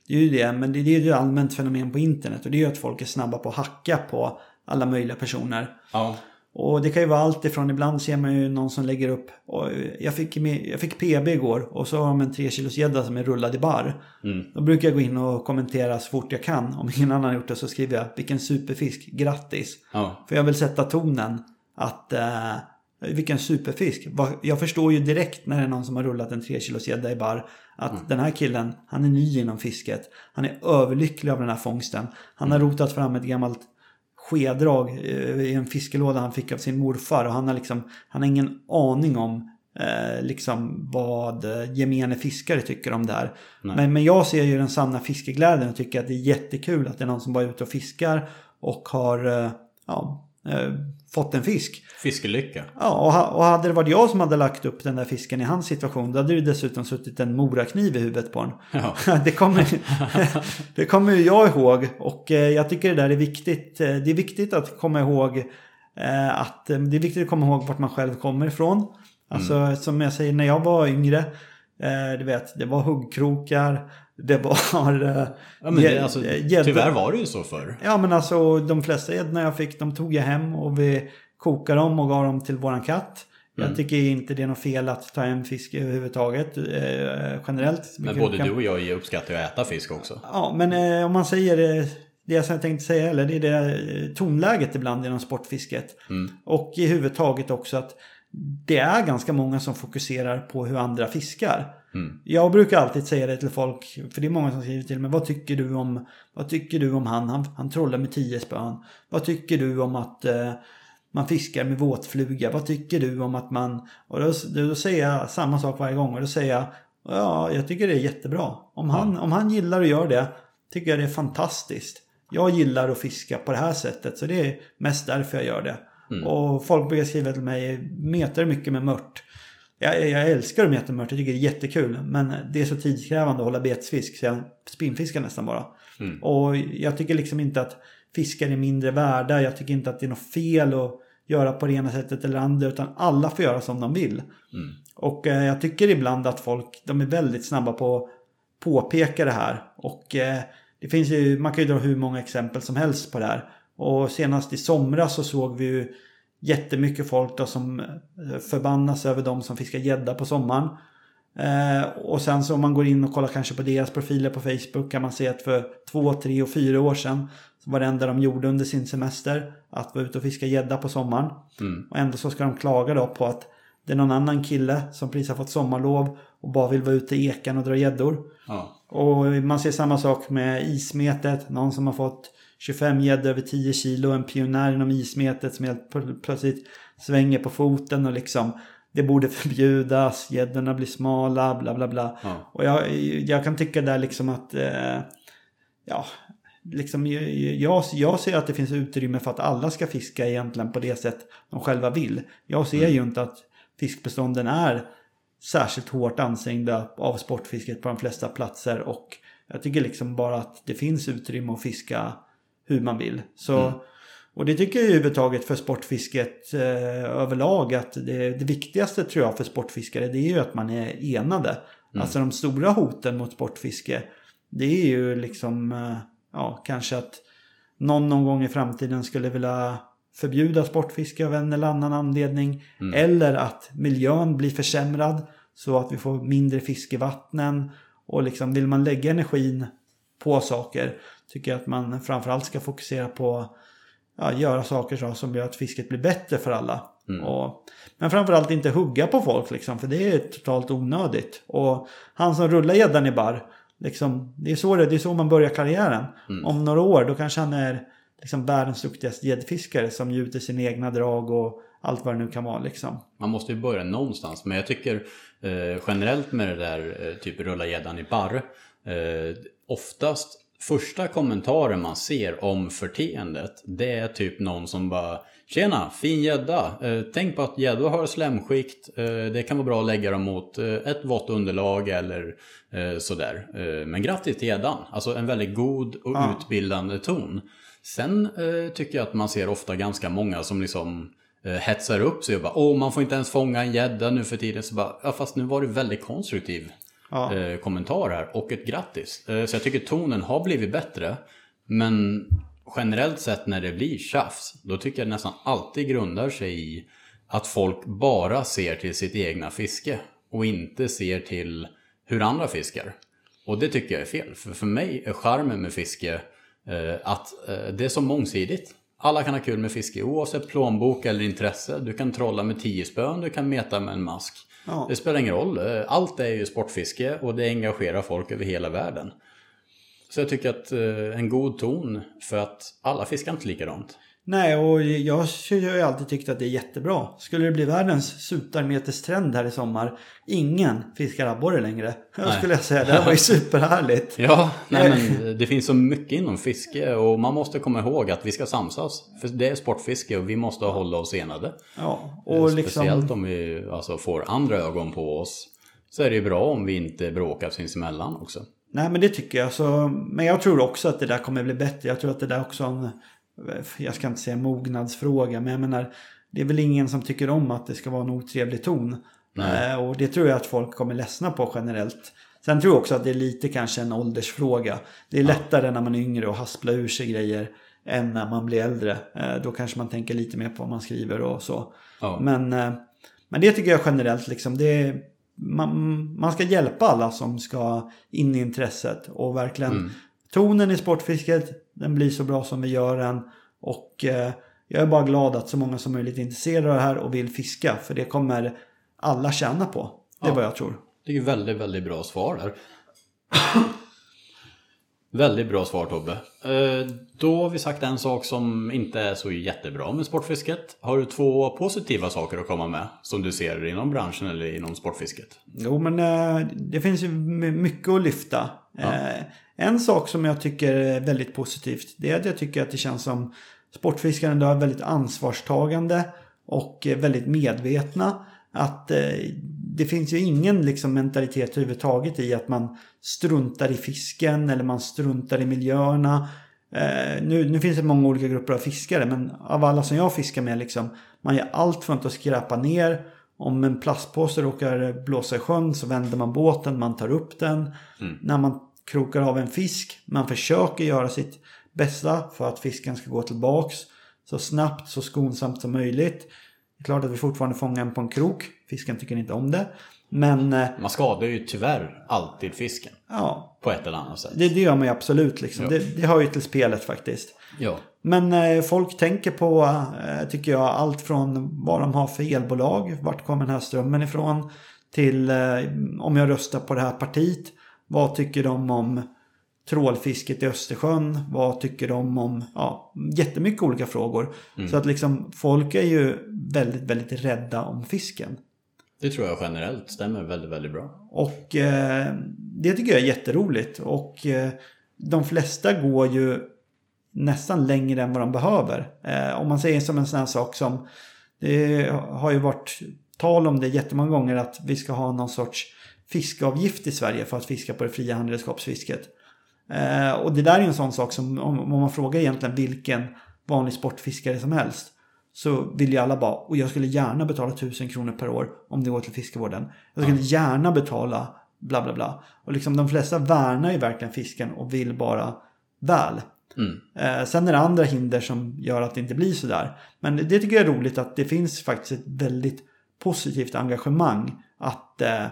Det Det är ju det, men det är ju ett allmänt fenomen på internet och det är ju att folk är snabba på att hacka på alla möjliga personer. Ja. Och det kan ju vara allt ifrån, ibland ser man ju någon som lägger upp, och jag, fick, jag fick PB igår och så har de en 3 kilos gädda som är rullad i bar. Då brukar jag gå in och kommentera så fort jag kan. Om ingen annan har gjort det så skriver jag vilken superfisk, grattis. Ja. För jag vill sätta tonen att eh, vilken superfisk. Jag förstår ju direkt när det är någon som har rullat en 3 kilos gädda i bar att den här killen, han är ny inom fisket. Han är överlycklig av den här fångsten. Han har rotat fram ett gammalt skedrag eh, i en fiskelåda han fick av sin morfar och han har liksom, han har ingen aning om eh, liksom vad eh, gemene fiskare tycker om det här. Men, men jag ser ju den sanna fiskeglädjen och tycker att det är jättekul att det är någon som bara är ute och fiskar och har eh, ja, eh, fått en fisk. Fiskelycka. Ja, och, och hade det varit jag som hade lagt upp den där fisken i hans situation, då hade det dessutom suttit en morakniv i huvudet på den. Ja. det, kommer, det kommer ju jag ihåg och eh, jag tycker det där är viktigt. Eh, Det är viktigt att komma ihåg eh, att det är viktigt att komma ihåg vart man själv kommer ifrån. Alltså Mm. som jag säger, när jag var yngre, du vet, det var huggkrokar, det var... eh, Ja, men det, alltså, gädda- tyvärr var det ju så förr. Ja men alltså de flesta gäddorna jag fick de tog jag hem och vi kokade dem och gav dem till våran katt. Mm. Jag tycker inte det är något fel att ta hem fisk överhuvudtaget eh, generellt. Men både kan- du och jag uppskattar att äta fisk också. Ja men eh, om man säger eh, det jag tänkte säga eller det är det eh, tonläget ibland inom sportfisket. Mm. Och i huvudtaget också att det är ganska många som fokuserar på hur andra fiskar. Mm. Jag brukar alltid säga det till folk, för det är många som skriver till mig, vad tycker du om, vad tycker du om han? Han, han trollar med tio spön. Vad tycker du om att eh, man fiskar med våtfluga? Vad tycker du om att man... Och då, då säger jag samma sak varje gång och då säger jag, ja, jag tycker det är jättebra. Om han, om han gillar att göra det, tycker jag det är fantastiskt. Jag gillar att fiska på det här sättet, så det är mest därför jag gör det. Och folk brukar skriva till mig, metar mycket med mört? Jag, jag älskar meta mört, jag tycker det är jättekul. Men det är så tidskrävande att hålla betesfisk så jag spinnfiskar nästan bara. Och jag tycker liksom inte att fiskar är mindre värda. Jag tycker inte att det är något fel att göra på det ena sättet eller andra. Utan alla får göra som de vill. Och eh, jag tycker ibland att folk, de är väldigt snabba på att påpeka det här. Och eh, det finns ju, man kan ju dra hur många exempel som helst på det här. Och senast i somras så såg vi ju jättemycket folk då som eh, förbannas över de som fiskar gädda på sommaren. Eh, och sen så om man går in och kollar kanske på deras profiler på Facebook kan man se att för två, tre och fyra år sedan så var det enda de gjorde under sin semester att vara ute och fiska gädda på sommaren. Och ändå så ska de klaga då på att det är någon annan kille som precis har fått sommarlov och bara vill vara ute i ekan och dra gäddor. Ja. Och man ser samma sak med ismetet. Någon som har fått 25 gäddor över 10 kilo. En pionjär inom ismetet som helt pl- plötsligt svänger på foten och liksom det borde förbjudas, gäddorna blir smala, bla bla bla. Ja. Och jag, jag kan tycka där liksom att, eh, ja, liksom jag, jag ser att det finns utrymme för att alla ska fiska egentligen på det sätt de själva vill. Jag ser ju inte att fiskbestånden är särskilt hårt ansträngda av sportfisket på de flesta platser och jag tycker liksom bara att det finns utrymme att fiska hur man vill. Så, Och det tycker jag överhuvudtaget för sportfisket eh, överlag att det, det viktigaste tror jag för sportfiskare det är ju att man är enade. Alltså de stora hoten mot sportfiske det är ju liksom eh, ja, kanske att någon någon gång i framtiden skulle vilja förbjuda sportfiske av en eller annan anledning. Eller att miljön blir försämrad så att vi får mindre fisk i vattnen. Och liksom vill man lägga energin på saker tycker jag att man framförallt ska fokusera på ja, göra saker så, som gör att fisket blir bättre för alla. Och, men framförallt inte hugga på folk liksom, för det är totalt onödigt. Och han som rullar gäddan i bar, liksom, det, är så det, det är så man börjar karriären. Om några år då kanske han är liksom, världens duktigaste gäddfiskare som gjuter sina egna drag och allt vad det nu kan vara. Liksom. Man måste ju börja någonstans. Men jag tycker eh, generellt med det där eh, typ rulla gäddan i barr. Eh, oftast första kommentaren man ser om förteendet. Det är typ någon som bara Tjena, fin gädda. Eh, tänk på att gäddor har slemskikt. Eh, det kan vara bra att lägga dem mot eh, ett vått underlag eller sådär. Men grattis till gäddan. Alltså en väldigt god och Ja. utbildande ton. Sen tycker jag att man ser ofta ganska många som liksom hetsar upp sig och bara åh man får inte ens fånga en gädda nu för tiden. Så bara, ja fast nu var du väldigt konstruktiv. Ja. eh, kommentar här och ett grattis. Eh, så jag tycker tonen har blivit bättre. Men generellt sett när det blir tjafs, då tycker jag det nästan alltid grundar sig i att folk bara ser till sitt egna fiske och inte ser till hur andra fiskar. Och det tycker jag är fel. För för mig är charmen med fiske eh, att eh, det är så mångsidigt. Alla kan ha kul med fiske oavsett plånbok eller intresse. Du kan trolla med tio spön, du kan meta med en mask. Ja. Det spelar ingen roll. Allt är ju sportfiske och det engagerar folk över hela världen. Så jag tycker att eh, en god ton för att alla fiskar inte likadant. Nej, och jag har ju alltid tyckt att det är jättebra. Skulle det bli världens supermeterstrend här i sommar, ingen fiskar abborre längre. Jag skulle jag säga, det här var ju superhärligt. Ja, nej men det finns så mycket inom fiske och man måste komma ihåg att vi ska samsas. För det är sportfiske och vi måste hålla oss enade. Ja, och liksom... Speciellt om vi alltså, får andra ögon på oss. Så är det ju bra om vi inte bråkar sinsemellan också. Nej men det tycker jag. Så, men jag tror också att det där kommer bli bättre. Jag tror att det där också är en, jag ska inte säga mognadsfråga, men jag menar, det är väl ingen som tycker om att det ska vara en otrevlig ton. Nej. Eh, och det tror jag att folk kommer ledsna på generellt. Sen tror jag också att det är lite kanske en åldersfråga. Det är lättare när man är yngre att haspla ur sig grejer än när man blir äldre. Eh, då kanske man tänker lite mer på vad man skriver och så. Ja. Men, eh, men det tycker jag generellt liksom. Det är, man, man ska hjälpa alla som ska in i intresset. Och verkligen tonen i sportfisket, den blir så bra som vi gör den. Och eh, jag är bara glad att så många som möjligt är intresserade av det här och vill fiska. För det kommer alla tjäna på. Det är Ja. vad jag tror. Det är ju väldigt, väldigt bra svar där. Väldigt bra svar Tobbe. Eh, Då har vi sagt en sak som inte är så jättebra med sportfisket. Har du två positiva saker att komma med? Som du ser inom branschen eller inom sportfisket? Jo, men eh, det finns ju my- mycket att lyfta. Eh, en sak som jag tycker är väldigt positivt, det är att jag tycker att det känns som sportfiskaren är väldigt ansvarstagande och väldigt medvetna. Att eh, det finns ju ingen liksom, mentalitet överhuvudtaget i att man struntar i fisken eller man struntar i miljöerna. Eh, nu, nu finns det många olika grupper av fiskare men av alla som jag fiskar med liksom, man gör allt för att inte skräpa ner. Om en plastpåse råkar blåsa i sjön så vänder man båten, man tar upp den. När man krokar av en fisk, man försöker göra sitt bästa för att fisken ska gå tillbaks så snabbt, så skonsamt som möjligt. Det är klart att vi fortfarande fångar en på en krok. Fisken tycker inte om det. Men eh, Man skadar ju tyvärr alltid fisken. ja, På ett eller annat sätt. det, det gör man ju absolut. Liksom. Ja. Det, det hör ju till spelet faktiskt. Ja. Men eh, folk tänker på, eh, tycker jag, allt från vad de har för elbolag, vart kommer den här strömmen ifrån, till eh, om jag röstar på det här partiet, vad tycker de om trålfisket i Östersjön, vad tycker de om, ja, jättemycket olika frågor. Så att liksom folk är ju väldigt, väldigt rädda om fisken. Det tror jag generellt stämmer väldigt, väldigt bra. Och eh, det tycker jag är jätteroligt. Och eh, de flesta går ju nästan längre än vad de behöver. Eh, om man säger som en sån här sak som det har ju varit tal om det jättemånga gånger att vi ska ha någon sorts fiskeavgift i Sverige för att fiska på det fria handredskapsfisket. Eh, och det där är en sån sak som om, om man frågar egentligen vilken vanlig sportfiskare som helst så vill ju alla bara, och jag skulle gärna betala 1000 kronor per år om det går till fiskevården. Jag skulle gärna betala bla bla bla. Och liksom de flesta värnar ju verkligen fisken och vill bara väl. Mm. Eh, sen är det andra hinder som gör att det inte blir sådär. Men det tycker jag är roligt att det finns faktiskt ett väldigt positivt engagemang. Att eh,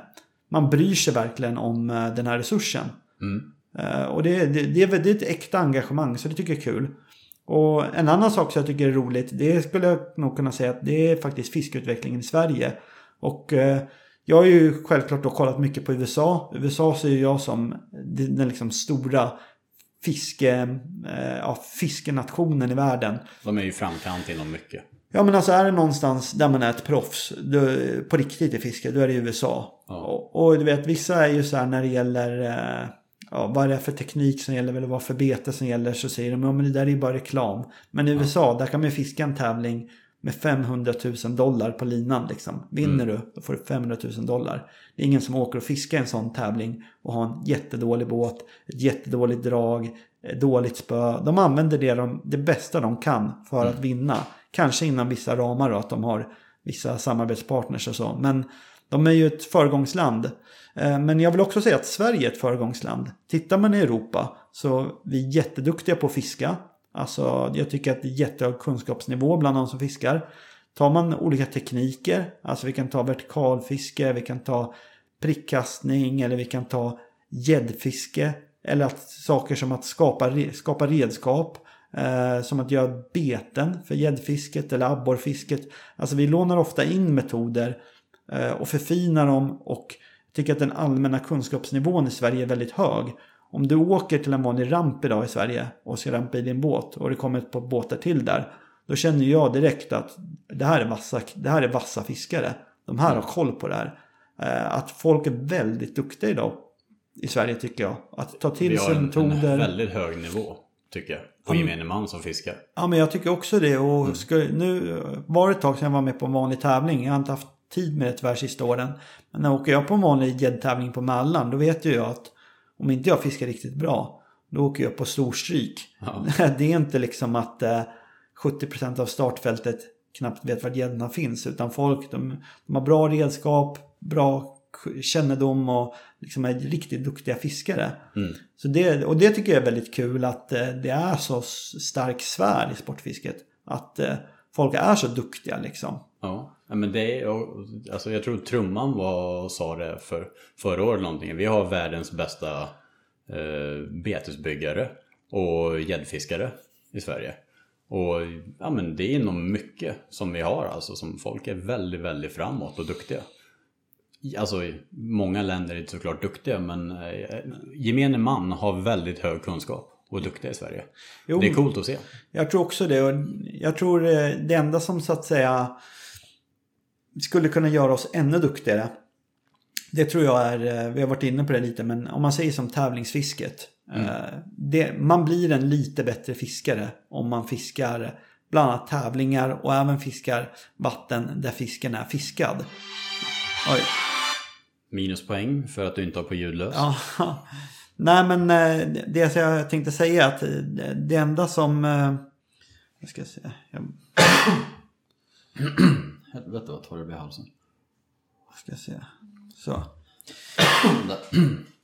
man bryr sig verkligen om eh, den här resursen. Mm. Eh, och det, det, det, är, det är ett äkta engagemang så det tycker jag är kul. Och en annan sak som jag tycker är roligt det skulle jag nog kunna säga att det är faktiskt fiskeutvecklingen i Sverige. Och eh, jag har ju självklart då kollat mycket på USA. USA ser jag som den, liksom stora fiske, eh, ja, fiskenationen i världen. De är ju framkant inom mycket. Ja men alltså är det någonstans där man är ett proffs då, på riktigt i fiske, då är det i USA. Ja. Och, och du vet vissa är ju så här när det gäller ja, vad det är för teknik som gäller eller vad för bete som gäller så säger de ja men det där är ju bara reklam. Men i USA där kan man ju fiska en tävling med 500 000 dollar på linan liksom. Vinner du då får du 500 000 dollar. Det är ingen som åker och fiskar en sån tävling och har en jättedålig båt, ett jättedåligt drag, ett dåligt spö. De använder det, de, det bästa de kan för att vinna. Kanske inom vissa ramar då, att de har vissa samarbetspartners och så. Men, De är ju ett föregångsland. Eh, men jag vill också säga att Sverige är ett föregångsland. Tittar man i Europa så är vi jätteduktiga på att fiska. Alltså jag tycker att det är jättehög kunskapsnivå bland de som fiskar. Tar man olika tekniker, alltså vi kan ta vertikalfiske, vi kan ta prickkastning eller vi kan ta gäddfiske. Eller att, saker som att skapa, skapa redskap. Eh, som att göra beten för gäddfisket eller abborrfisket. Alltså vi lånar ofta in metoder eh, och förfinar dem och tycker att den allmänna kunskapsnivån i Sverige är väldigt hög. Om du åker till en vanlig ramp idag i Sverige och ska rampa i din båt och det kommer ett par båtar till där. Då känner jag direkt att det här är vassa, det här är vassa fiskare. De här har koll på det här. Eh, Att folk är väldigt duktiga idag i Sverige tycker jag. Att ta Vi till har sig en, en metoder. väldigt hög nivå, tycker jag. På gemene man som fiskar. Ja men jag tycker också det. Och ska, nu var det ett tag sedan jag var med på en vanlig tävling. Jag har inte haft tid med det tyvärr sista åren. Men när åker jag på en vanlig gäddtävling på Mälaren då vet ju jag att om inte jag fiskar riktigt bra då åker jag på storstryk. Ja. Det är inte liksom att eh, 70% av startfältet knappt vet var gäddorna finns. Utan folk de, de har bra redskap, bra kännedom och liksom är riktigt duktiga fiskare. Mm. Så det, och det tycker jag är väldigt kul att eh, det är så stark sfär i sportfisket. Att eh, folk är så duktiga liksom. Ja, men det är, alltså jag tror Trumman var, sa det för förra året någonting. Vi har världens bästa eh, betesbyggare och gäddfiskare i Sverige. Och ja, men det är nog mycket som vi har alltså som folk är väldigt, väldigt framåt och duktiga. Alltså många länder är inte såklart duktiga men eh, gemene man har väldigt hög kunskap och duktiga i Sverige. Jo, Det är coolt att se. Jag tror också det. Och jag tror eh, det enda som så att säga skulle kunna göra oss ännu duktigare. Det tror jag är, eh, vi har varit inne på det lite, men om man säger som tävlingsfisket. eh, Det, man blir en lite bättre fiskare om man fiskar bland annat tävlingar och även fiskar vatten där fisken är fiskad. Oj. Minuspoäng för att du inte har på ljudlös. Ja. Nej men eh, det- jag tänkte säga är att det enda som... Jag ska se. Jag Helvete vad torr det blir i halsen. ska se. Så.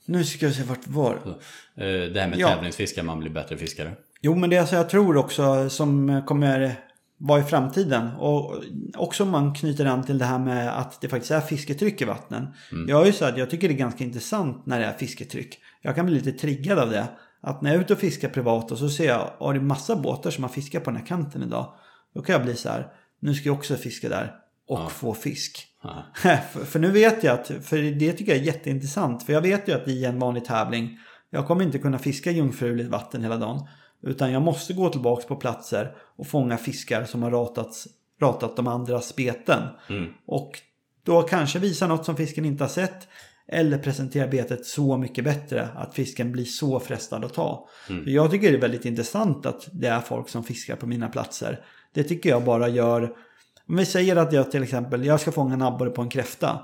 Nu ska jag se vart var. Eh, Det här med Ja. tävlingsfiske, man blir bättre fiskare. Jo men det är så jag tror också som kommer vara i framtiden. Och också om man knyter an till det här med att det faktiskt är fisketryck i vattnen. Jag är ju så att jag tycker det är ganska intressant när det är fisketryck. Jag kan bli lite triggad av det. Att när jag är ute och fiskar privat och så ser jag att det är massa båtar som har fiskat på den här kanten idag. Då kan jag bli så här. Nu ska jag också fiska där och få fisk. Ja. för, för nu vet jag att, för det tycker jag är jätteintressant. För jag vet ju att i en vanlig tävling, jag kommer inte kunna fiska jungfruligt vatten hela dagen. Utan jag måste gå tillbaka på platser och fånga fiskar som har ratats, ratat de andras beten. Mm. Och då kanske visa något som fisken inte har sett. Eller presentera betet så mycket bättre att fisken blir så frestad att ta. För Jag tycker det är väldigt intressant att det är folk som fiskar på mina platser. Det tycker jag bara gör... Om vi säger att jag till exempel, jag ska fånga en abborre på en kräfta.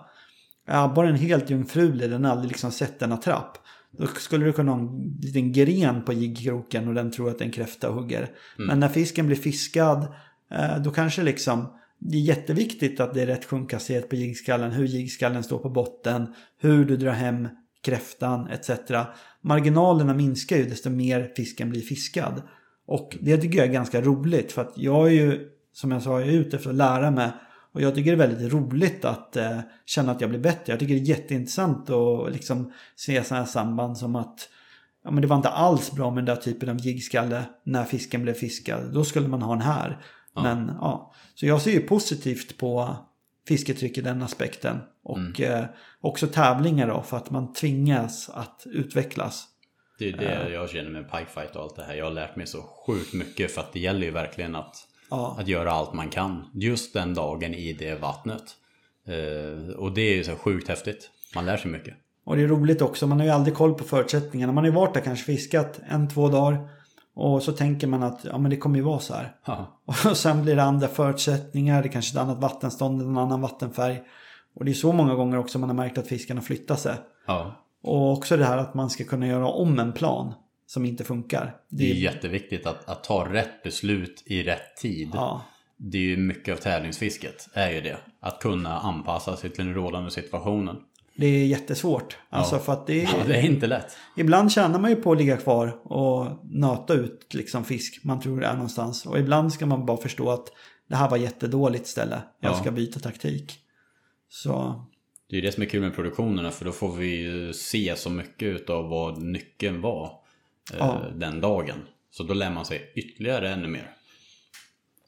Är abborren helt jungfrulig, den har aldrig liksom sett denna trapp. Då skulle du kunna ha en liten gren på jiggkroken och den tror att det är en kräfta och hugger. Men när fisken blir fiskad, eh, då kanske liksom det är jätteviktigt att det är rätt sjunkhastighet på jiggskallen, hur jiggskallen står på botten, hur du drar hem kräftan etc. Marginalerna minskar ju desto mer fisken blir fiskad. Och det tycker jag är ganska roligt för att jag är ju, som jag sa, jag är ute för att lära mig. Och jag tycker det är väldigt roligt att eh, känna att jag blir bättre. Jag tycker det är jätteintressant att liksom se sådana här samband som att ja, men det var inte alls bra med den där typen av jiggskalle när fisken blev fiskad. Då skulle man ha den här. Men ja, så jag ser ju positivt på fisketryck i den aspekten. Och eh, också tävlingar då för att man tvingas att utvecklas. Det är det jag känner med pikefight och allt det här. Jag har lärt mig så sjukt mycket för att det gäller ju verkligen att, Ja. att göra allt man kan. Just den dagen i det vattnet. Eh, och det är ju så sjukt häftigt. Man lär sig mycket. Och det är roligt också, man har ju aldrig koll på förutsättningarna. Man har ju varit där kanske fiskat en, två dagar. Och så tänker man att ja, men det kommer ju vara så här. Ja. Och sen blir det andra förutsättningar, det kanske är ett annat vattenstånd, en annan vattenfärg. Och det är så många gånger också man har märkt att fisken har flyttat sig. ja. Och också det här att man ska kunna göra om en plan som inte funkar. Det är jätteviktigt att, att ta rätt beslut i rätt tid. Ja, det är ju mycket av tävlingsfisket, är ju det. Att kunna anpassa sig till den rådande situationen. Det är jättesvårt. Alltså för att det är, Ja, det är inte lätt. Ibland tjänar man ju på att ligga kvar och nöta ut liksom fisk man tror är någonstans. Och ibland ska man bara förstå att det här var jättedåligt ställe. Jag Ja. ska byta taktik. Så Det är det som är kul med produktionerna för då får vi ju se så mycket av vad nyckeln var eh, Ja. den dagen. Så då lär man sig ytterligare ännu mer.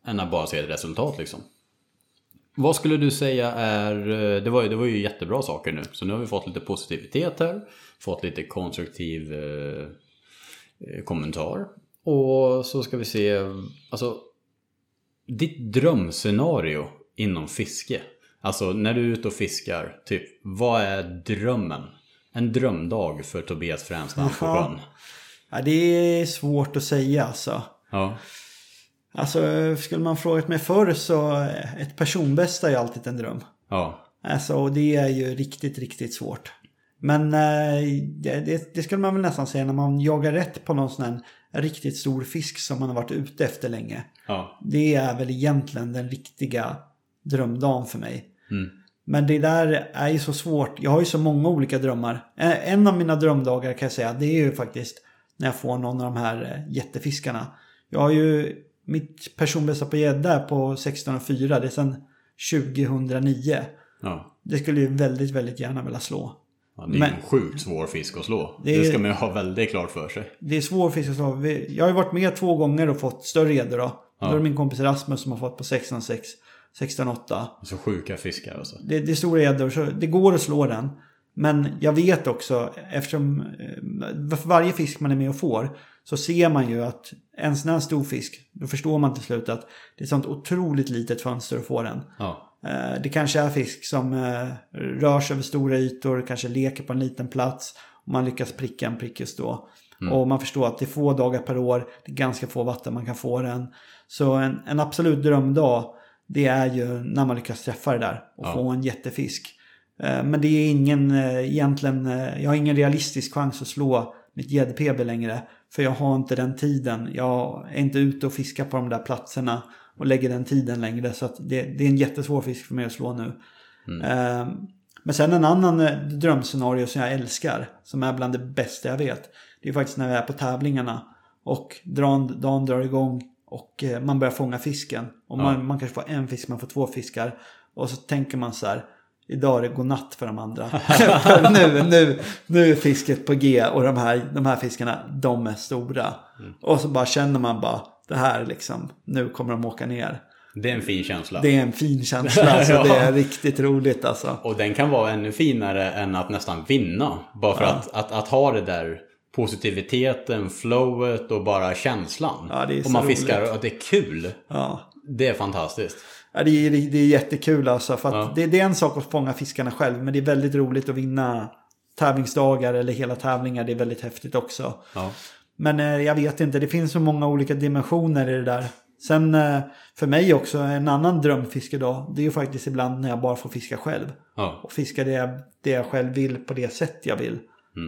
Än att bara se ett resultat liksom. Vad skulle du säga är, eh, det var, ju- det var ju jättebra saker nu. Så nu har vi fått lite positivitet här. Fått lite konstruktiv eh, eh, kommentar. Och så ska vi se, alltså ditt drömscenario inom fiske. Alltså när du är ute och fiskar, typ vad är drömmen? En drömdag för Tobias Frändstam på sjön. ja, det är svårt att säga alltså. Ja. Alltså skulle man frågat mig förr så ett personbästa är alltid en dröm. Ja. Alltså och det är ju riktigt, riktigt svårt. Men eh, det, det, det skulle man väl nästan säga när man jagar rätt på någon sån här riktigt stor fisk som man har varit ute efter länge. Ja. Det är väl egentligen den riktiga drömdagen för mig. Mm. Men det där är ju så svårt. Jag har ju så många olika drömmar. Eh, En av mina drömdagar kan jag säga, det är ju faktiskt när jag får någon av de här eh, jättefiskarna. Jag har ju mitt personbästa på gädda på 16,4. Det är sedan 2009. Ja. Det skulle jag väldigt, väldigt gärna vilja slå. ja det är Men- en sjukt svår fisk att slå. Det Det, ska man ju ha väldigt klart för sig. Det är svår fisk att slå. Jag har ju varit med två gånger och fått större gäddor då. Då är det min kompis Rasmus som har fått på 16,6, 16,8. Så sjuka fiskar alltså. Det, det är stora gäddor så det går att slå den. Men jag vet också eftersom eh, för varje fisk man är med och får så ser man ju att en sån här stor fisk, då förstår man till slut att det är ett sånt otroligt litet fönster att få den. Ja. Eh, Det kanske är fisk som eh, rör sig över stora ytor, kanske leker på en liten plats. Och man lyckas pricka en prick just då. Och man förstår att det är få dagar per år, det är ganska få vatten man kan få den. Så en, en absolut drömdag, det är ju när man lyckas träffa det där och Ja. få en jättefisk. Eh, Men det är ingen, eh, egentligen, eh, jag har ingen realistisk chans att slå mitt gädd-PB längre. För jag har inte den tiden. Jag är inte ute och fiskar på de där platserna och lägger den tiden längre. Så det, det är en jättesvår fisk för mig att slå nu. Eh, Men sen en annan drömscenario som jag älskar, som är bland det bästa jag vet. Det är faktiskt när vi är på tävlingarna och dagen drar igång och eh, man börjar fånga fisken. Och man, man kanske får en fisk, man får två fiskar. Och så tänker man så här, idag är det godnatt för de andra. Nu, nu, nu är fisket på G och de här, de här fiskarna, de är stora. Och så bara känner man bara, det här liksom, nu kommer de åka ner. Det är en fin känsla. Det är en fin känsla, alltså, det är riktigt roligt alltså. Och den kan vara ännu finare än att nästan vinna. Bara för att, att, att ha det där positiviteten, flowet och bara känslan. Ja, det och man roligt. fiskar och det är kul. Ja. Det är fantastiskt. Ja, det, är, det är jättekul alltså. För att Ja. det, det är en sak att fånga fiskarna själv. Men det är väldigt roligt att vinna tävlingsdagar eller hela tävlingar. Det är väldigt häftigt också. Ja. Men eh, jag vet inte, det finns så många olika dimensioner i det där. Sen eh, för mig också, en annan drömfiskedag. Det är ju faktiskt ibland när jag bara får fiska själv. Ja. Och fiska det det jag själv vill på det sätt jag vill.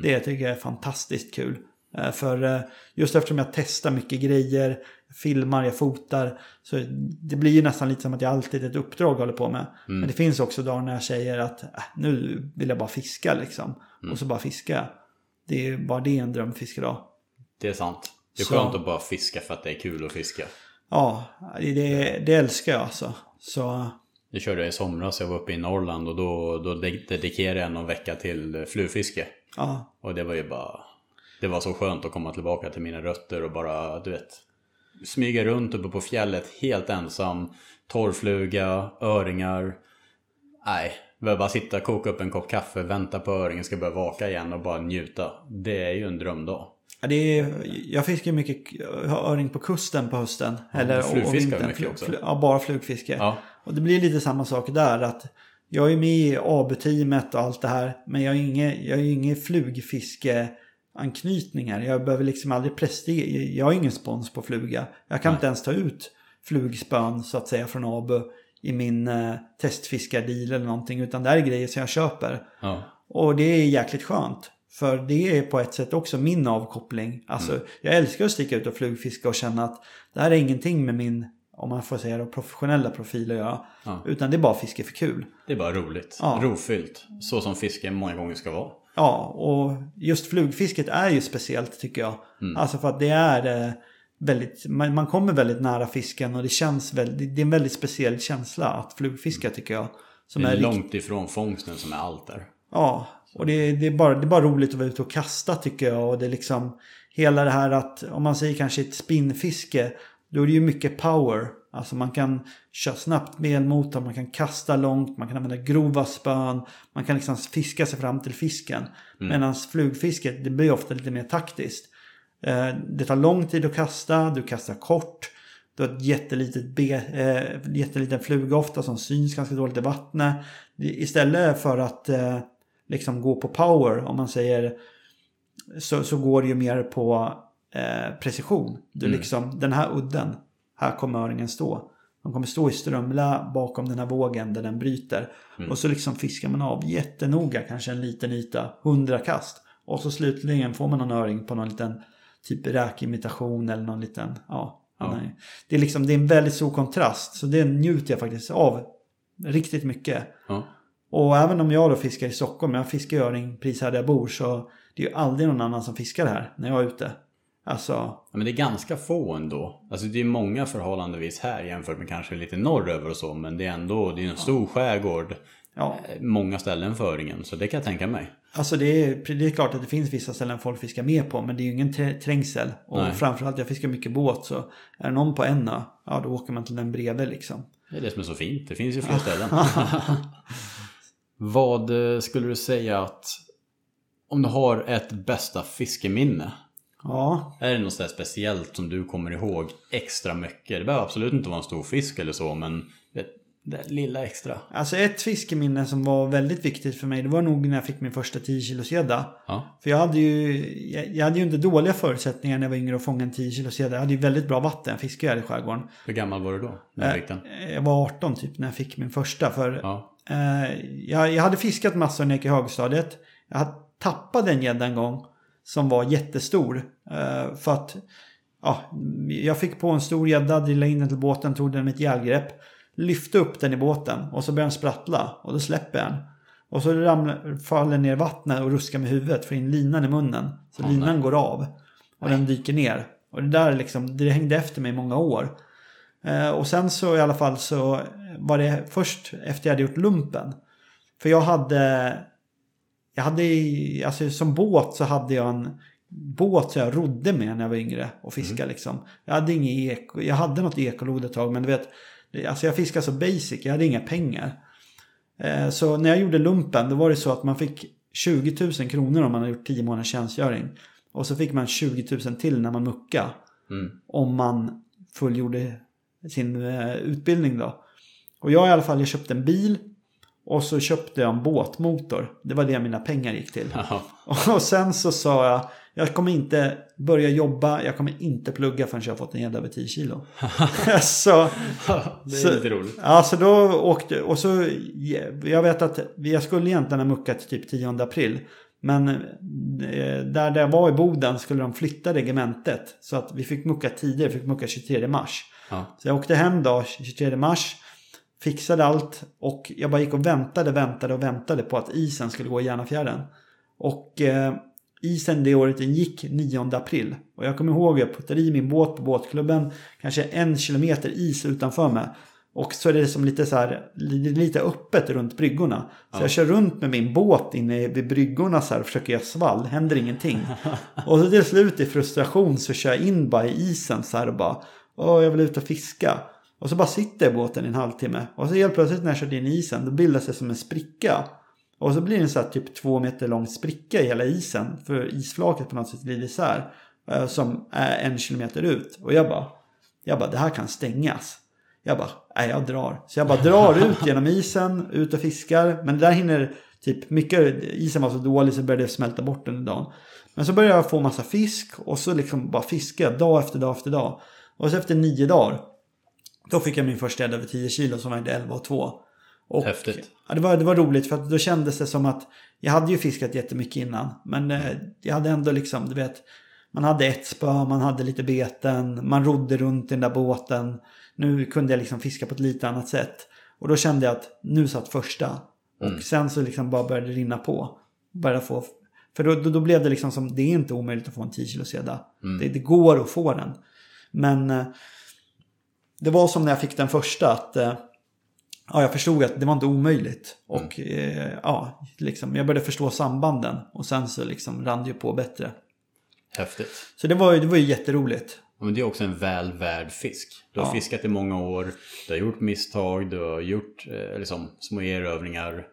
Det tycker jag är fantastiskt kul. Eh, För eh, just eftersom jag testar mycket grejer, filmar, jag fotar. Så det blir ju nästan lite som att jag alltid ett uppdrag håller på med. Men det finns också dagar när jag säger att äh, nu vill jag bara fiska liksom. Och så bara fiska. Det är bara det en drömfiskedag. Det är sant. Det är Så. skönt att bara fiska för att det är kul att fiska. Ja, det, det älskar jag alltså. Så Det körde jag i somras, jag var uppe i Norrland och då, då dedikerade jag någon vecka till flugfiske. Ja, Och det var ju bara... Det var så skönt att komma tillbaka till mina rötter och bara, du vet... Smyga runt uppe på fjället helt ensam. Torrfluga, öringar. Nej, behöver bara sitta, koka upp en kopp kaffe, vänta på öringen ska börja vaka igen och bara njuta. Det är ju en drömdag. Ja, det är, jag fiskar mycket öring på kusten på hösten. eller, du flugfiskar vintern. mycket också. Flu- Ja, bara flugfiske. Ja. Och det blir lite samma sak där. att Jag är med i AB-teamet och allt det här. Men jag är ingen, jag är ingen flugfiskeanknytning här. Jag behöver liksom aldrig prestera. Jag har ingen spons på fluga. Jag kan inte ens ta ut flugspön så att säga från AB i min eh, testfiskardeal eller någonting. Utan det här är grejer som jag köper. Ja. Och det är jäkligt skönt. För det är på ett sätt också min avkoppling. Alltså, jag älskar att sticka ut och flugfiska och känna att det här är ingenting med min om man får säga det, professionella profiler göra. Ja. Utan det är bara fiske för kul. Det är bara roligt. Ja. Rofyllt. Så som fiske många gånger ska vara. Ja, och just flugfisket är ju speciellt tycker jag. Alltså för att det är eh, väldigt, man, kommer väldigt nära fisken och det känns väldigt, det är en väldigt speciell känsla att flugfiska tycker jag. Som Det är rikt- långt ifrån fångsten som är allt där. Ja, och det, det, är bara, det är bara roligt att vara ute och kasta tycker jag. Och det är liksom hela det här att om man säger kanske ett spinnfiske. Då är det ju mycket power. Alltså man kan köra snabbt med elmotor, man kan kasta långt, man kan använda grova spön. Man kan liksom fiska sig fram till fisken. Medan flugfisket, det blir ofta lite mer taktiskt. Eh, Det tar lång tid att kasta, du kastar kort. Du har ett jättelitet be, eh, jätteliten fluga ofta som syns ganska dåligt i vattnet. Istället för att eh, liksom gå på power, om man säger, så, så går det ju mer på eh, precision. Du liksom, den här udden, här kommer öringen stå. De kommer stå i strömla bakom den här vågen där den bryter. Och så liksom fiskar man av jättenoga, kanske en liten yta, 100 kast. Och så slutligen får man någon öring på någon liten typ räkimitation eller någon liten, ja. Ja. Det, är liksom, det är en väldigt stor kontrast. Så det njuter jag faktiskt av riktigt mycket. Ja. Och även om jag då fiskar i Stockholm, jag fiskar öring precis här där jag bor, så det är ju aldrig någon annan som fiskar här när jag är ute. Alltså, Ja, men det är ganska få ändå. Alltså det är många förhållandevis här jämfört med kanske lite norröver och så. Men det är ändå det är en stor skärgård. ja. Eh, Många ställen för öringen. Så det kan jag tänka mig. Alltså det är, det är klart att det finns vissa ställen folk fiskar med på, men det är ju ingen trä- trängsel. Och Nej. framförallt, jag fiskar mycket båt, så är det någon på en ö, ja då åker man till den bredvid liksom. Det är det som är så fint. Det finns ju fler ställen. Vad eh, skulle du säga att om du har ett bästa fiskeminne? Ja, Är det något sådär speciellt som du kommer ihåg extra mycket? Det behöver absolut inte vara en stor fisk eller så, men det, det lilla extra. alltså ett fiskeminne som var väldigt viktigt för mig, det var nog när jag fick min första 10 kilos gädda. Ja, För jag hade ju, jag, jag hade ju inte dåliga förutsättningar när jag var yngre att fånga en 10 kilos gädda. Jag hade ju väldigt bra vatten, jag fiskade här i skärgården. hur gammal var du då? När du fick den? Eh, Jag var 18 typ när jag fick min första. För Ja, eh, jag, jag hade fiskat massor när jag gick i högstadiet. Jag hade tappat en gädda en gång som var jättestor. Eh, för att ja, jag fick på en stor gädda, drillade in den till båten, tog den med ett järngrepp. Lyfte upp den i båten och så började den sprattla och då släpper jag den. Och så ramlar, faller ner i vattnet och ruskar med huvudet, får in linan i munnen. Så Åh, linan går av och den dyker ner. Och det där liksom, det hängde efter mig i många år. Eh, och sen så i alla fall så var det först efter jag hade gjort lumpen. För jag hade, jag hade, alltså som båt så hade jag en båt som jag rodde med när jag var yngre och fiskade liksom. Jag hade inget eko, jag hade något ekolod ett tag men du vet, alltså jag fiskade så basic, jag hade inga pengar. Eh, Så när jag gjorde lumpen då var det så att man fick 20 000 kronor om man hade gjort 10 månaders tjänstgöring. Och så fick man 20 000 till när man muckade mm. om man fullgjorde sin eh, utbildning då. Och jag i alla fall, jag köpte en bil och så köpte jag en båtmotor. Det var det mina pengar gick till. Ja, Och sen så sa jag, jag kommer inte börja jobba, jag kommer inte plugga förrän jag har fått en gädda över 10 kilo. så, det är Så- lite roligt. ja, så då åkte, och så, jag vet att jag skulle egentligen ha muckat typ 10 april. Men eh, där, där jag var i Boden skulle de flytta regementet. Så att vi fick mucka tidigare, vi fick mucka 23 mars. Ja. Så jag åkte hem då 23 mars. Fixade allt och jag bara gick och väntade, väntade och väntade på att isen skulle gå i Järnafjärden. Och eh, isen det året den gick 9 april. Och jag kommer ihåg jag puttade i min båt på båtklubben. Kanske en kilometer is utanför mig. Och så är det som lite så här, li- lite öppet runt bryggorna. Så jag kör runt med min båt inne vid bryggorna så här och försöker göra svall. Händer ingenting. och så till slut i frustration så kör jag in bara i isen så här och bara. Åh, jag vill ut och fiska. Och så bara sitter båten i en halvtimme. Och så helt plötsligt när jag kört in i isen då bildas det som en spricka. Och så blir det en så här typ två meter lång spricka i hela isen. För isflaket på något sätt glider isär. eh, Som är en kilometer ut. Och jag bara, jag bara det här kan stängas. Jag bara, nej jag drar. Så jag bara drar ut genom isen, ut och fiskar. Men där hinner typ mycket, isen var så dålig så började det smälta bort under dagen. Men så började jag få massa fisk och så liksom bara fiska dag efter dag efter dag. Och så efter nio dagar, då fick jag min första gädda över 10 kilo som vägde 11 och 2. Och, Häftigt. Ja, det, var, det var roligt för att då kändes det som att jag hade ju fiskat jättemycket innan. Men eh, jag hade ändå liksom, du vet, man hade ett spö, man hade lite beten, man rodde runt i den där båten. Nu kunde jag liksom fiska på ett lite annat sätt. Och då kände jag att nu satt första. Och sen så liksom bara började det rinna på. Började få, för då, då, då blev det liksom som, det är inte omöjligt att få en 10 kilo seda. Det, det går att få den. Men eh, det var som när jag fick den första att eh, ja, jag förstod att det var inte omöjligt. Och eh, ja, liksom, jag började förstå sambanden. Och sen så liksom rann det ju på bättre. Häftigt. Så det var, det var ju jätteroligt. Ja, Men det är också en väl värd fisk. Du har Ja. fiskat i många år, du har gjort misstag, du har gjort eh, liksom, små erövringar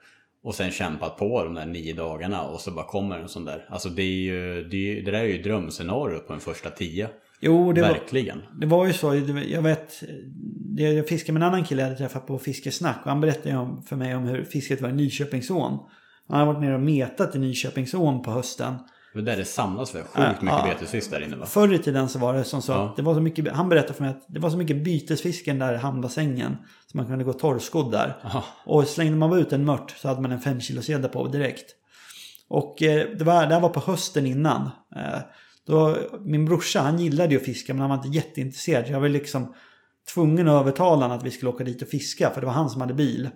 och sen kämpat på de där nio dagarna och så bara kommer en sån där. Alltså det är ju, det, är, det där är ju drömscenariot på en första tio. Jo, det var, Verkligen. det var ju så. Jag vet, jag fiskade med en annan kille jag hade träffat på fiskesnack. Och han berättade om, för mig om hur fisket var i Nyköpingsån. Han hade varit nere och metat i Nyköpingsån på hösten. Det där det samlas väl sjukt mycket ja. betesfisk där inne va? Förr i tiden så var det som så Ja. att det var så mycket, han berättade för mig att det var så mycket bytesfisken där i hamnbassängen. Så man kunde gå torrskodd där. Aha. Och slängde man ut en mört så hade man en 5 kilo gädda på direkt. Och eh, det, var, det här var på hösten innan. Eh, då, min brorsa han gillade ju att fiska men han var inte jätteintresserad. Jag var liksom tvungen att övertala honom att vi skulle åka dit och fiska för det var han som hade bil.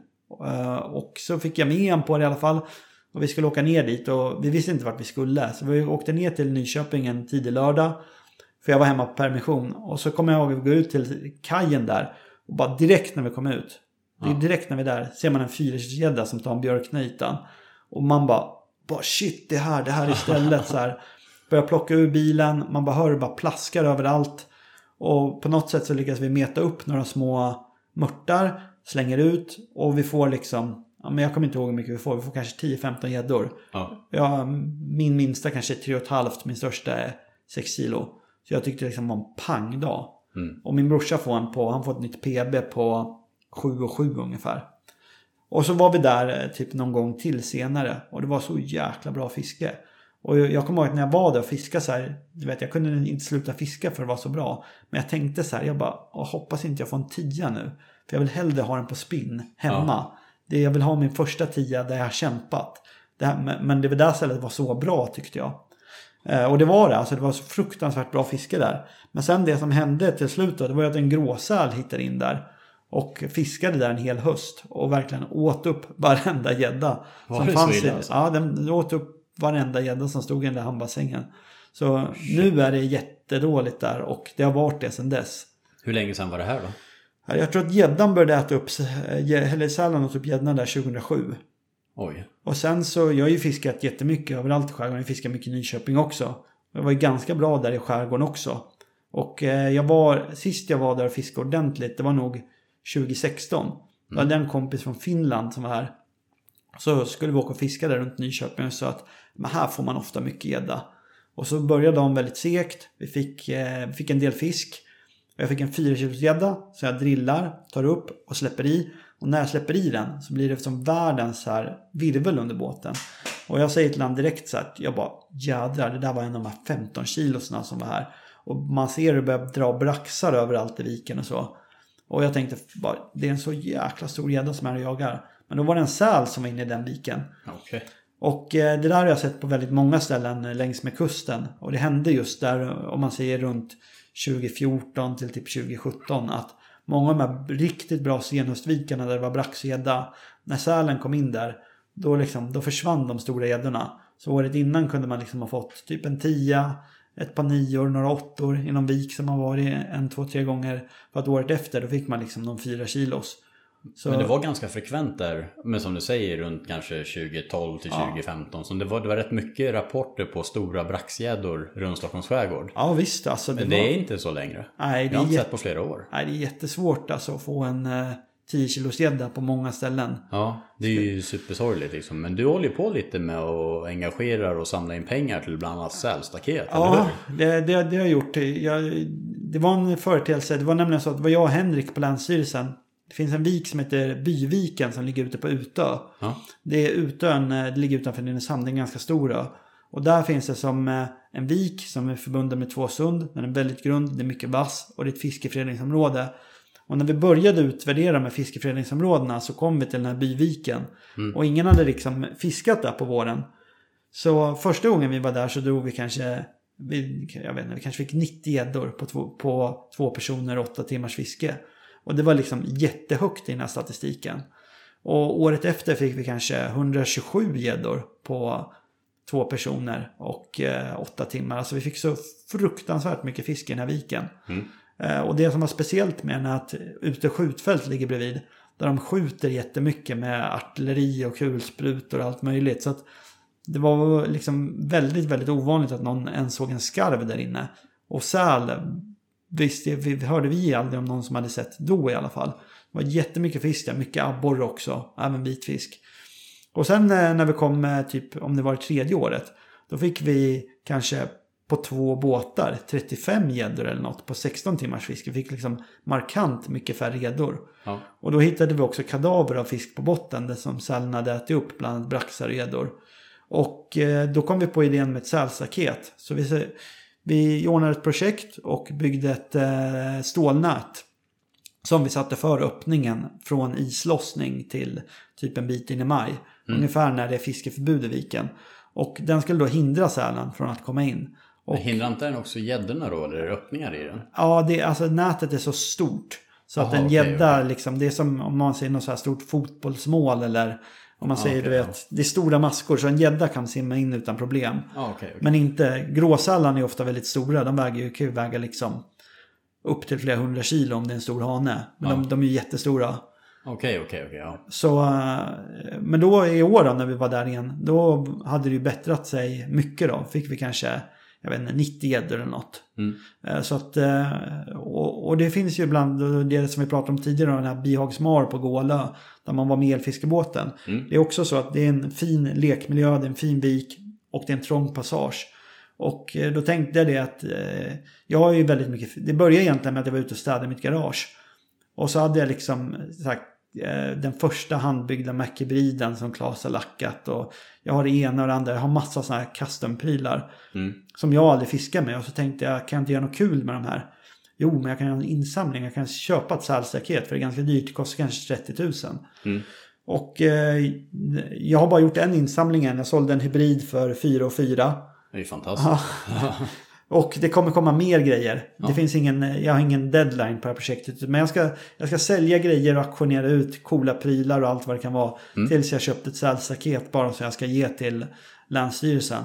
Eh, och så fick jag med honom på det i alla fall. Och vi skulle åka ner dit och vi visste inte vart vi skulle. Så vi åkte ner till Nyköping en tidig lördag. För jag var hemma på permission. Och så kommer jag ihåg att gå ut till kajen där. Och bara direkt när vi kom ut. Det är direkt när vi är där ser man en fyrakilsgädda som tar en björknytan. Och man bara, bara shit det här, det här istället så här. Börjar plocka ur bilen, man bara hör det bara plaskar överallt. Och på något sätt så lyckas vi meta upp några små mörtar, slänger ut och vi får liksom, ja men jag kommer inte ihåg hur mycket vi får, vi får kanske 10-15 gäddor. Ja. Ja, min minsta kanske är 3,5, min största är 6 kilo. Så jag tyckte det liksom var en pangdag. Mm. Och min brorsa får en på, han får ett nytt PB på 7 och 7 ungefär. Och så var vi där eh, typ någon gång till senare. Och det var så jäkla bra fiske. Och jag kommer ihåg att när jag var där och fiskade så här. Du vet, jag kunde inte sluta fiska för det var så bra. Men jag tänkte så här, jag bara, "Åh, hoppas inte jag får en tia nu. För jag vill hellre ha den på spinn hemma. Det, jag vill ha min första tia där jag har kämpat. Det här, men- det var där stället var så bra tyckte jag. Eh, Och det var det, alltså det var så fruktansvärt bra fiske där. Men sen det som hände till slut då, det var ju att en gråsäl hittade in där. Och fiskade där en hel höst. Och verkligen åt upp varenda gädda. Var som det så fanns i- illa alltså? Ja, den åt upp varenda gädda som stod i den där hamnbassängen. Så nu är det jättedåligt där och det har varit det sedan dess. Hur länge sedan var det här då? Ja, Jag tror att gäddan började äta upp, eh, eller sälen åt upp gäddan där 2007. Oj. Och sen så, jag har ju fiskat jättemycket överallt i skärgården. Jag fiskar mycket i Nyköping också. Jag var ju ganska bra där i skärgården också. Och eh, jag var, sist jag var där och fiskade ordentligt, det var nog 2016. Då hade jag en kompis från Finland som var här. Så skulle vi åka och fiska där runt Nyköping och sa att men här får man ofta mycket gädda. Och så började dagen väldigt segt. Vi fick, eh, vi fick en del fisk. Jag fick en 4 kilos gädda som jag drillar, tar upp och släpper i. Och när jag släpper i den så blir det som världens så här virvel under båten. Och jag säger till honom direkt så att jag bara jädrar, det där var en av de här 15 kilosna som var här. Och man ser hur det börjar dra braxar överallt i viken och så. Och jag tänkte bara, det är en så jäkla stor gädda som är och jagar. Men då var det en säl som var inne i den viken. Okay. Och eh, det där har jag sett på väldigt många ställen eh, längs med kusten. Och det hände just där, eh, om man säger runt 2014 till typ 2017, att många av de här riktigt bra senhöstvikarna där det var braxgädda, när sälen kom in där, då, liksom, då försvann de stora gäddorna. Så året innan kunde man liksom ha fått typ en tia, ett par nior, några åttor i någon vik som har varit en, två, tre gånger. För att året efter då fick man liksom de fyra kilos. Så, Men det var ganska frekvent där, men som du säger runt kanske 2012 till 2015. Så det var, det var rätt mycket rapporter på stora braxgäddor runt Stockholms skärgård. Ja visst alltså. Det Men var... det är inte så längre. Nej, det Jag har är inte sett på flera år. Nej, det är jättesvårt alltså att få en eh, 10 kilos gädda på många ställen. Ja, det är ju supersorgligt liksom. Men du håller ju på lite med att engagera och samla in pengar till bland annat sälstaket, Ja, det, det, det har jag gjort. Jag, det var en företeelse. Det var nämligen så att det var jag och Henrik på Länsstyrelsen. Det finns en vik som heter Byviken som ligger ute på Utö. Ja. Det är Utön, eh, det ligger utanför Nynäshamn, det är en ganska stor ö. Och där finns det som eh, en vik som är förbunden med två sund. Den är väldigt grund, det är mycket vass och det är ett fiskeföreningsområde. Och när vi började utvärdera med fiskeföreningsområdena så kom vi till den här byviken. Och ingen hade liksom fiskat där på våren. Så första gången vi var där så drog vi kanske, vi, jag vet inte, vi kanske fick 90 gäddor på två, på två personer, åtta timmars fiske. Och det var liksom jättehögt i den här statistiken. Och året efter fick vi kanske 127 gäddor på två personer och eh, åtta timmar. Alltså vi fick så fruktansvärt mycket fisk i den här viken. Mm. Eh, och det som var speciellt med den är att ute skjutfält ligger bredvid. Där de skjuter jättemycket med artilleri och kulsprutor och allt möjligt. Så att det var liksom väldigt, väldigt ovanligt att någon ens såg en skarv där inne. Och säl, visst vi, hörde vi aldrig om någon som hade sett då i alla fall. Det var jättemycket fisk där, mycket abborre också, även vitfisk. Och sen eh, när vi kom med typ, om det var det tredje året, då fick vi kanske på två båtar 35 gäddor eller något på 16 timmars fiske. Vi fick liksom markant mycket färre gäddor. Ja. Och då hittade vi också kadaver av fisk på botten, det som sälen hade ätit upp, bland annat braxar och gäddor. Och eh, då kom vi på idén med ett sälstaket. Så vi, vi ordnade ett projekt och byggde ett eh, stålnät. Som vi satte för öppningen från islossning till typ en bit in i maj. Ungefär när det är fiskeförbud i viken. Och den skulle då hindra sälen från att komma in. Och, Hindrar inte den också gäddorna då? Eller är det öppningar i den? ja, det, alltså nätet är så stort. Så att Jaha, en gädda, liksom, det är som om man ser något så här stort fotbollsmål eller om man säger, okej, du ja. vet, det är stora maskor så en gädda kan simma in utan problem. Ja, okej. okej. Men inte, gråsällan är ofta väldigt stora. De väger ju, kan ju väga liksom upp till flera hundra kilo om det är en stor hane. Men de, de är ju jättestora. Okej, okej, okej. Ja. Så, eh, men då i år då, när vi var där igen, då hade det ju bättrat sig mycket då. Fick vi kanske, jag vet inte, 90 gäddor eller något. Mm. Eh, Så att, eh, och, och det finns ju ibland, det som vi pratade om tidigare, den här Bihagsmar på Gålö, där man var med elfiskebåten. Mm. Det är också så att det är en fin lekmiljö, det är en fin vik och det är en trång passage. Och eh, då tänkte jag det att jag har ju väldigt mycket, det började egentligen med att jag var ute och städade mitt garage. Och så hade jag liksom sagt, den första handbyggda Mac-hybriden som Claes har lackat. Och jag har det ena och det andra. Jag har massa sådana här custom-prylar. Mm. Som jag aldrig fiskar med. Och så tänkte jag, kan jag inte göra något kul med de här? Jo, men jag kan göra en insamling. Jag kan köpa ett sälstaket för det är ganska dyrt. Det kostar kanske 30 000. Mm. Och eh, jag har bara gjort en insamling än. Jag sålde en hybrid för 4 och 4. Det är ju fantastiskt. Och det kommer komma mer grejer. Det finns ingen, jag har ingen deadline på det här projektet. Men jag ska, jag ska sälja grejer och auktionera ut coola prylar och allt vad det kan vara. Tills jag köpt ett sälstaket bara som jag ska ge till Länsstyrelsen.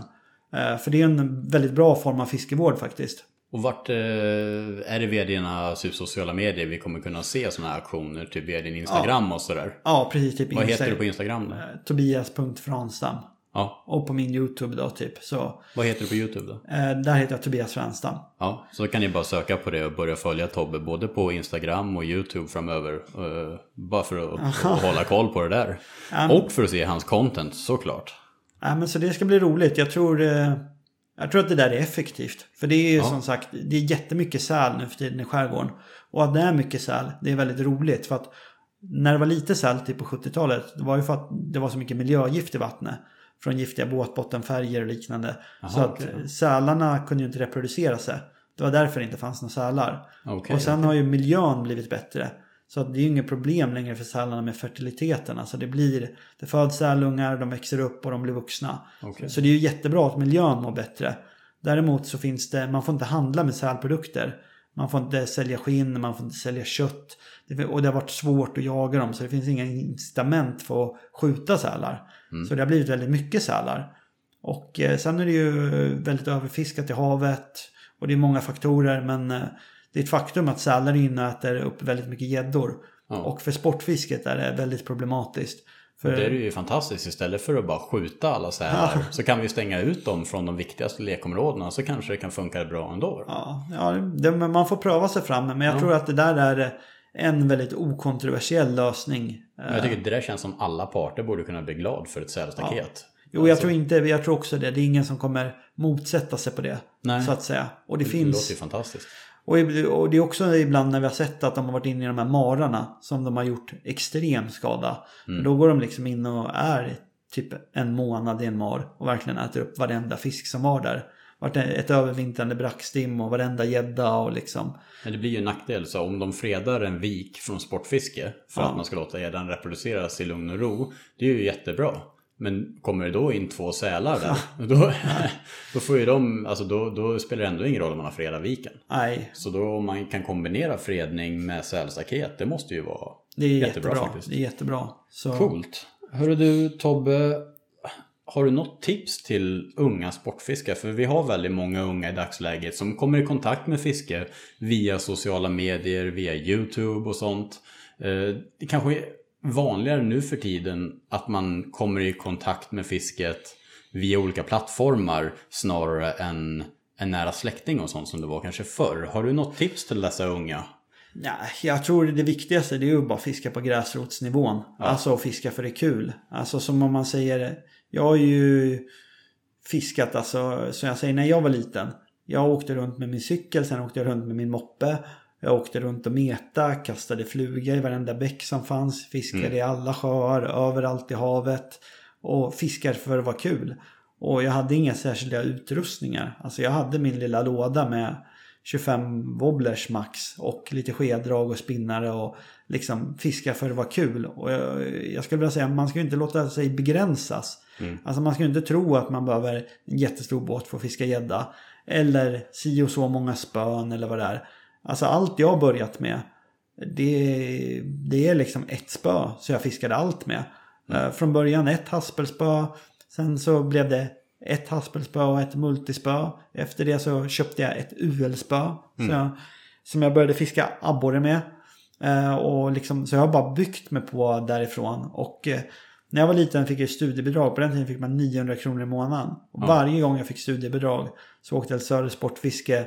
Eh, för det är en väldigt bra form av fiskevård faktiskt. Och vart eh, är det via dina typ, sociala medier vi kommer kunna se sådana här aktioner? Typ via din Instagram och sådär? Ja, precis. Typ Vad heter du på Instagram då? eh, Tobias.Franstam. Ja, Och på min YouTube då typ. Så vad heter du på YouTube då? eh, där heter jag Tobias Franstam. Ja, så kan ni bara söka på det och börja följa Tobbe både på Instagram och YouTube framöver. eh, bara för att, att hålla koll på det där. Och för att se hans content såklart. Ja, men så det ska bli roligt. Jag tror, eh, jag tror att det där är effektivt. För det är ju som sagt, det är jättemycket säl nu för tiden i skärgården. Och att det är mycket säl, det är väldigt roligt. För att när det var lite säl typ på 70-talet, det var ju för att det var så mycket miljögift i vattnet. Från giftiga båtbottenfärger och liknande. så att okej. eh, sälarna kunde ju inte reproducera sig. Det var därför det inte fanns några sälar. Okej, och sen har ju miljön blivit bättre. Så att det är ju inget problem längre för sälarna med fertiliteten. Alltså det blir, det föds sälungar, de växer upp och de blir vuxna. Så det är ju jättebra att miljön mår bättre. Däremot så finns det, man får inte handla med sälprodukter. Man får inte sälja skinn, man får inte sälja kött. Och det har varit svårt att jaga dem så det finns inga incitament för att skjuta sälar. Så det har blivit väldigt mycket sälar. Och eh, sen är det ju väldigt överfiskat i havet. Och det är många faktorer men eh, det är ett faktum att sälar är inne och äter upp väldigt mycket gäddor. Ja. Och för sportfisket är det väldigt problematiskt. För, Det är ju fantastiskt. Istället för att bara skjuta alla sälar så kan vi stänga ut dem från de viktigaste lekområdena så kanske det kan funka bra ändå. Ja, ja det, man får pröva sig fram. Men jag tror att det där är en väldigt okontroversiell lösning. Men jag tycker det där känns som alla parter borde kunna bli glad för ett sälstaket. Jo, jag tror inte, jag tror också det. Det är ingen som kommer motsätta sig på det. Nej. Så att säga. Och det, Det finns... låter ju fantastiskt. Och, det är också ibland när vi har sett att de har varit inne i de här mararna som de har gjort extrem skada. För Då går de liksom in och är typ en månad i en mar och verkligen äter upp varenda fisk som var där. Vart ett övervintrande brackstim och varenda gädda och liksom. Men det blir ju en nackdel. Så om de fredar en vik från sportfiske för att man ska låta gäddan reproduceras i lugn och ro. Det är ju jättebra. Men kommer det då in två sälar där, då, då får ju de, alltså då, då spelar det ändå ingen roll om man har fredat viken. Nej, Så då om man kan kombinera fredning med sälstaket, det måste ju vara det är jättebra, jättebra. faktiskt. Det är jättebra. Så, Coolt. Hörru du Tobbe, har du något tips till unga sportfiskare? För vi har väldigt många unga i dagsläget som kommer i kontakt med fiske via sociala medier, via YouTube och sånt. Eh, Det kanske är vanligare nu för tiden att man kommer i kontakt med fisket via olika plattformar snarare än en nära släkting och sånt som det var kanske förr. Har du något tips till dessa unga? Nej, jag tror det viktigaste det är ju bara att fiska på gräsrotsnivån. Alltså fiska för det är kul. Alltså som om man säger, jag har ju fiskat alltså, som jag säger när jag var liten. Jag åkte runt med min cykel, sen åkte jag runt med min moppe. Jag åkte runt och meta, kastade fluga i varenda bäck som fanns. Fiskade i alla sjöar, överallt i havet. Och fiskar för att vara kul. Och jag hade inga särskilda utrustningar. Alltså jag hade min lilla låda med 25 wobblers max och lite skeddrag och spinnare och liksom fiska för att vara kul. Och jag, jag skulle vilja säga man ska ju inte låta sig begränsas. Alltså man ska ju inte tro att man behöver en jättestor båt för att fiska gädda. Eller si och så många spön eller vad det är. Alltså allt jag börjat med det, det är liksom ett spö så jag fiskade allt med. Eh, Från början ett haspelspö. Sen så blev det ett haspelspö och ett multispö. Efter det så köpte jag ett UL-spö. Jag, som jag började fiska abborre med. Eh, och liksom, så jag har bara byggt mig på därifrån. Och eh, när jag var liten fick jag studiebidrag. På den tiden fick man 900 kronor i månaden. Och Varje gång jag fick studiebidrag så åkte jag till Söder Sportfiske.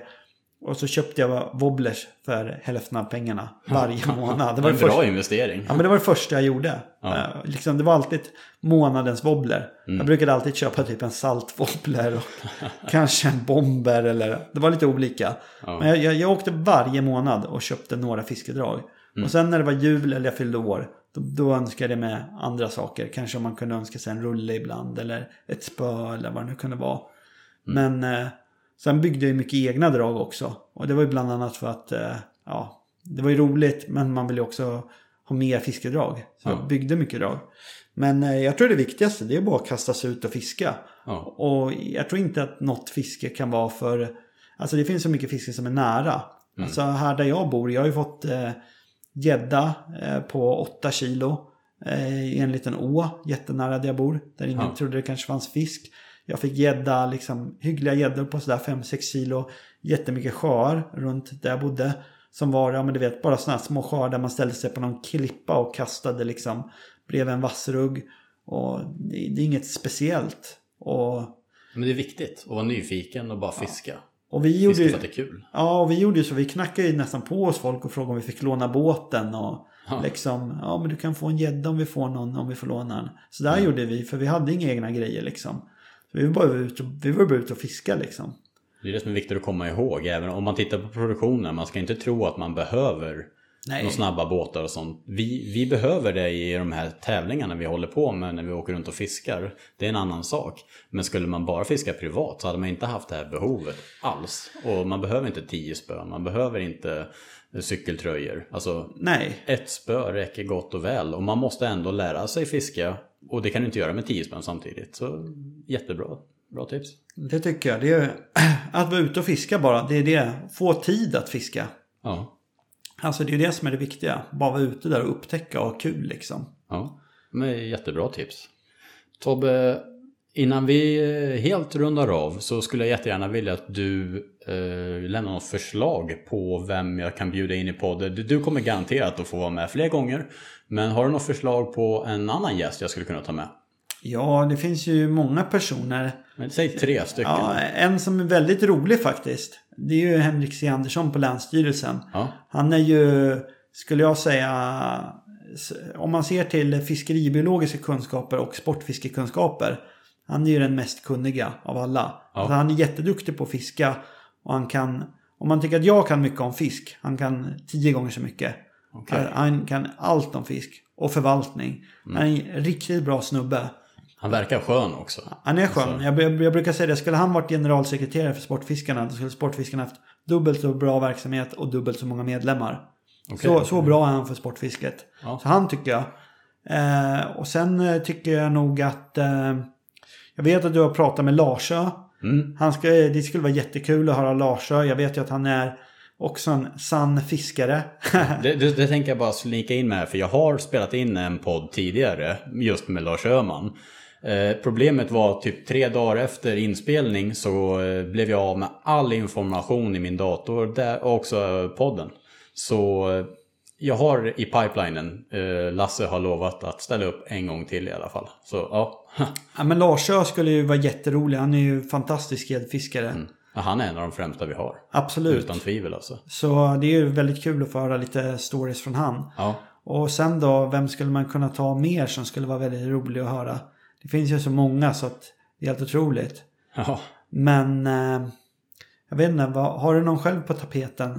Och så köpte jag wobblers för hälften av pengarna varje månad. Det var en det första, bra investering. Ja men det var det första jag gjorde. Eh, liksom, det var alltid månadens wobbler. Jag brukade alltid köpa typ en saltwobbler och kanske en bomber eller det var lite olika. Men jag, jag, jag åkte varje månad och köpte några fiskedrag. Och sen när det var jul eller jag fyllde år då, då önskade jag mig andra saker. Kanske om man kunde önska sig en rulle ibland eller ett spö eller vad det nu kunde vara. Men eh, sen byggde jag ju mycket egna drag också. Och det var ju bland annat för att eh, ja, det var ju roligt men man ville ju också ha mer fiskedrag. Så jag byggde mycket drag. Men eh, jag tror det viktigaste det är bara att kasta sig ut och fiska. Ja. Och jag tror inte att något fiske kan vara för... Alltså det finns så mycket fiske som är nära. Alltså här där jag bor, jag har ju fått eh, gädda eh, på 8 kilo. Eh, I en liten å jättenära där jag bor. Där ingen Ja. trodde det kanske fanns fisk. Jag fick gädda, liksom hyggliga gäddor på sådär 5-6 kilo. Jättemycket sjöar runt där jag bodde. Som var, ja men du vet, bara sådana små sjöar där man ställde sig på någon klippa och kastade liksom bredvid en vassrugg. Och det, det är inget speciellt. Och, Men det är viktigt att vara nyfiken och bara fiska. Och vi gjorde för att det är kul. Ja, och vi gjorde ju så. Vi knackade ju nästan på oss folk och frågade om vi fick låna båten. Och Ja. liksom, ja men du kan få en gädda om vi får någon, om vi får låna den. Så där gjorde vi, för vi hade inga egna grejer liksom. Så vi var bara ute och, vi var bara ute och fiska liksom. Det är det som är viktigt att komma ihåg. Även om man tittar på produktionen. Man ska inte tro att man behöver Nej. snabba båtar och sånt. Vi, vi behöver det i de här tävlingarna vi håller på med när vi åker runt och fiskar. Det är en annan sak. Men skulle man bara fiska privat så hade man inte haft det här behovet alls. Och man behöver inte tio spön. Man behöver inte cykeltröjor. Alltså Nej, ett spö räcker gott och väl. Och man måste ändå lära sig fiska. Och det kan du inte göra med tio spön samtidigt. Så jättebra. Bra tips. det tycker jag. Det är, att vara ute och fiska bara, det är det. Få tid att fiska. Ja. Alltså det är ju det som är det viktiga. Bara vara ute där och upptäcka och ha kul liksom. Ja, men jättebra tips. Tobbe, innan vi eh, helt rundar av så skulle jag jättegärna vilja att du eh, lämnar något förslag på vem jag kan bjuda in i podden. Du, du kommer garanterat att få vara med fler gånger. Men har du något förslag på en annan gäst jag skulle kunna ta med? Ja, det finns ju många personer. Men, säg tre stycken. Ja, en som är väldigt rolig faktiskt. Det är ju Henrik C. Andersson på Länsstyrelsen. Ja. Han är ju, skulle jag säga, om man ser till fiskeribiologiska kunskaper och sportfiskekunskaper. Han är ju den mest kunniga av alla. Alltså, han är jätteduktig på att fiska. Och han kan, om man tycker att jag kan mycket om fisk, han kan tio gånger så mycket. Okej. Han kan allt om fisk och förvaltning. Han är en riktigt bra snubbe. Han verkar skön också. Han är skön. Jag, jag, jag brukar säga det. Skulle han varit generalsekreterare för Sportfiskarna. Då skulle Sportfiskarna haft dubbelt så bra verksamhet och dubbelt så många medlemmar. Okej. Så, så bra är han för sportfisket. Ja. Så han tycker jag. Eh, och sen eh, tycker jag nog att... Eh, jag vet att du har pratat med Larsö. Mm. Han ska, det skulle vara jättekul att höra Larsö. Jag vet ju att han är också en sann fiskare. Det, det, det tänker jag bara slika in med här, för jag har spelat in en podd tidigare just med Lars Öhman. Eh, problemet var typ tre dagar efter inspelning så eh, blev jag av med all information i min dator där, och också podden. Så eh, jag har i pipelinen, Lasse har lovat att ställa upp en gång till i alla fall. Så ja, ja, men Larsö skulle ju vara jätterolig. Han är ju fantastisk gäddfiskare. Ja, han är en av de främsta vi har. Absolut. Utan tvivel alltså. Så det är ju väldigt kul att få höra lite stories från han. Ja, Och sen då, vem skulle man kunna ta mer som skulle vara väldigt rolig att höra? Det finns ju så många så att det är helt otroligt. ja. Men eh, jag vet inte, vad, har du någon själv på tapeten?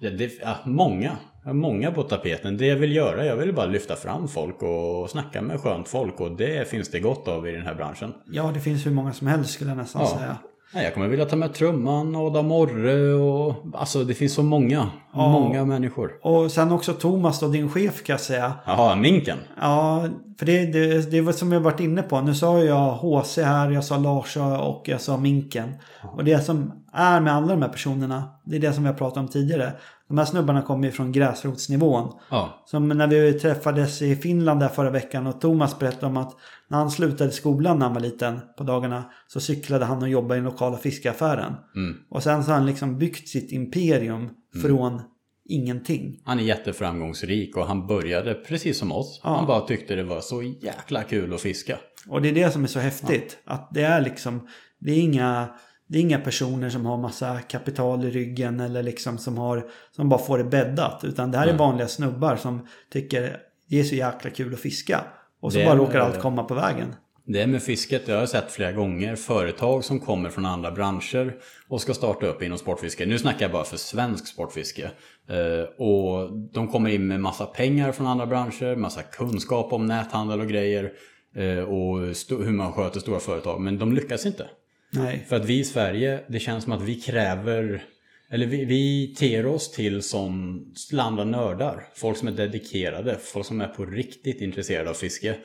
Ja, det, ja, många. Många på tapeten. Det jag vill göra, jag vill bara lyfta fram folk och snacka med skönt folk. Och det finns det gott av i den här branschen. Ja, det finns hur många som helst skulle jag nästan Ja. säga. Ja, jag kommer vilja ta med Trumman, Adam Morre och... Alltså det finns så många. Ja. Många människor. Och sen också Thomas då, din chef kan jag säga. Jaha, Minken. Ja, för det, det, det var som jag varit inne på. Nu sa jag HC här, jag sa Larsö och jag sa Minken. Och det som är med alla de här personerna, det är det som vi har pratat om tidigare. De här snubbarna kommer ju från gräsrotsnivån. Ja. Som när vi träffades i Finland där förra veckan och Thomas berättade om att när han slutade skolan när han var liten på dagarna så cyklade han och jobbade i den lokala fiskaffären. Mm. Och sen så har han liksom byggt sitt imperium från ingenting. Han är jätteframgångsrik och han började precis som oss. Ja. Han bara tyckte det var så jäkla kul att fiska. Och det är det som är så häftigt. Att det är liksom, det är inga, det är inga personer som har massa kapital i ryggen eller liksom som har, som bara får det bäddat. Utan det här är Nej. vanliga snubbar som tycker det är så jäkla kul att fiska. Och så Det bara råkar allt komma på vägen. Det är med fisket, jag har sett flera gånger företag som kommer från andra branscher och ska starta upp inom sportfiske. Nu snackar jag bara för svensk sportfiske. Eh, och de kommer in med massa pengar från andra branscher, massa kunskap om näthandel och grejer. eh, och hur man sköter stora företag. Men de lyckas inte. Nej. För att vi i Sverige, det känns som att vi kräver eller vi, vi ter oss till som andra nördar. Folk som är dedikerade, folk som är på riktigt intresserade av fiske.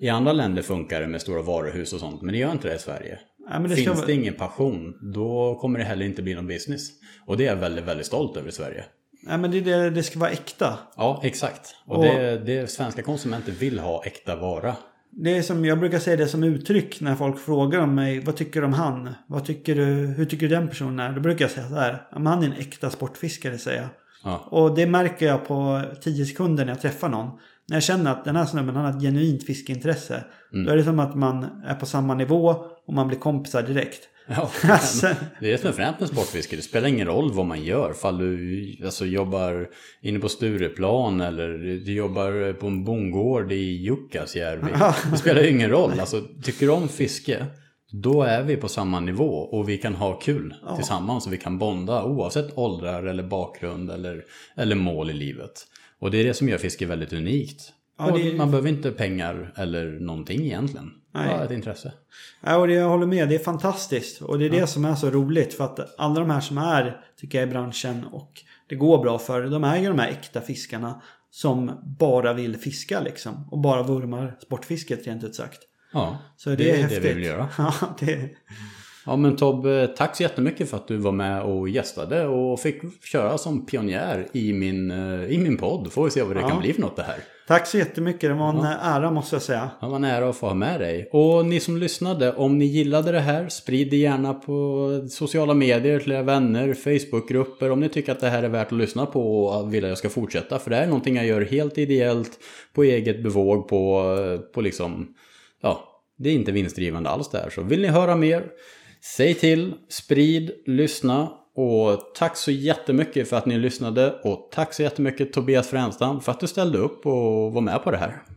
I andra länder funkar det med stora varuhus och sånt, men det gör inte det i Sverige. Ja, det Finns det ingen passion, då kommer det heller inte bli någon business. Och det är jag väldigt, väldigt stolt över i Sverige. Nej men det, det, det ska vara äkta. Ja, exakt. Och, Och- det, det svenska konsumenter vill ha äkta vara. Det är som, jag brukar säga det som uttryck när folk frågar om mig. Vad tycker du om han? Vad tycker du, hur tycker du den personen är? Då brukar jag säga så här. Han är en äkta sportfiskare säger jag. Ja. Och det märker jag på 10 sekunder när jag träffar någon. När jag känner att den här snubben har ett genuint fiskeintresse. Då är det som att man är på samma nivå och man blir kompisar direkt. Ja, Alltså. det är det som är fränt med sportfiske. Det spelar ingen roll vad man gör. Fall du alltså, jobbar inne på Stureplan eller du jobbar på en bondgård i Jukkasjärvi. Det spelar ju ingen roll. Alltså, tycker du om fiske, då är vi på samma nivå och vi kan ha kul tillsammans och vi kan bonda oavsett åldrar eller bakgrund eller, eller mål i livet. Och det är det som gör fiske väldigt unikt. Ja, det- Man behöver inte pengar eller någonting egentligen. Nej. Bara ett intresse. Ja, och det, jag håller med. Det är fantastiskt. Och det är det som är så roligt. För att alla de här som är, tycker jag, i branschen och det går bra för. De är ju de här äkta fiskarna som bara vill fiska liksom. Och bara vurmar sportfisket rent ut sagt. Ja, Så det, det är är häftigt. det vi vill göra. Ja, det, Ja men Tobbe, tack så jättemycket för att du var med och gästade och fick köra som pionjär i min, eh, i min podd. Får vi se vad det Ja. kan bli för något det här. Tack så jättemycket. Det var en ära måste jag säga. Det var en ära att få ha med dig. Och ni som lyssnade, om ni gillade det här, sprid det gärna på sociala medier till era vänner, Facebookgrupper, om ni tycker att det här är värt att lyssna på och vill att jag ska fortsätta. För det här är någonting jag gör helt ideellt, på eget bevåg, på, på liksom, ja, det är inte vinstdrivande alls det här. Så vill ni höra mer, säg till, sprid, lyssna. Och tack så jättemycket för att ni lyssnade och tack så jättemycket Tobias Fränstam för att du ställde upp och var med på det här.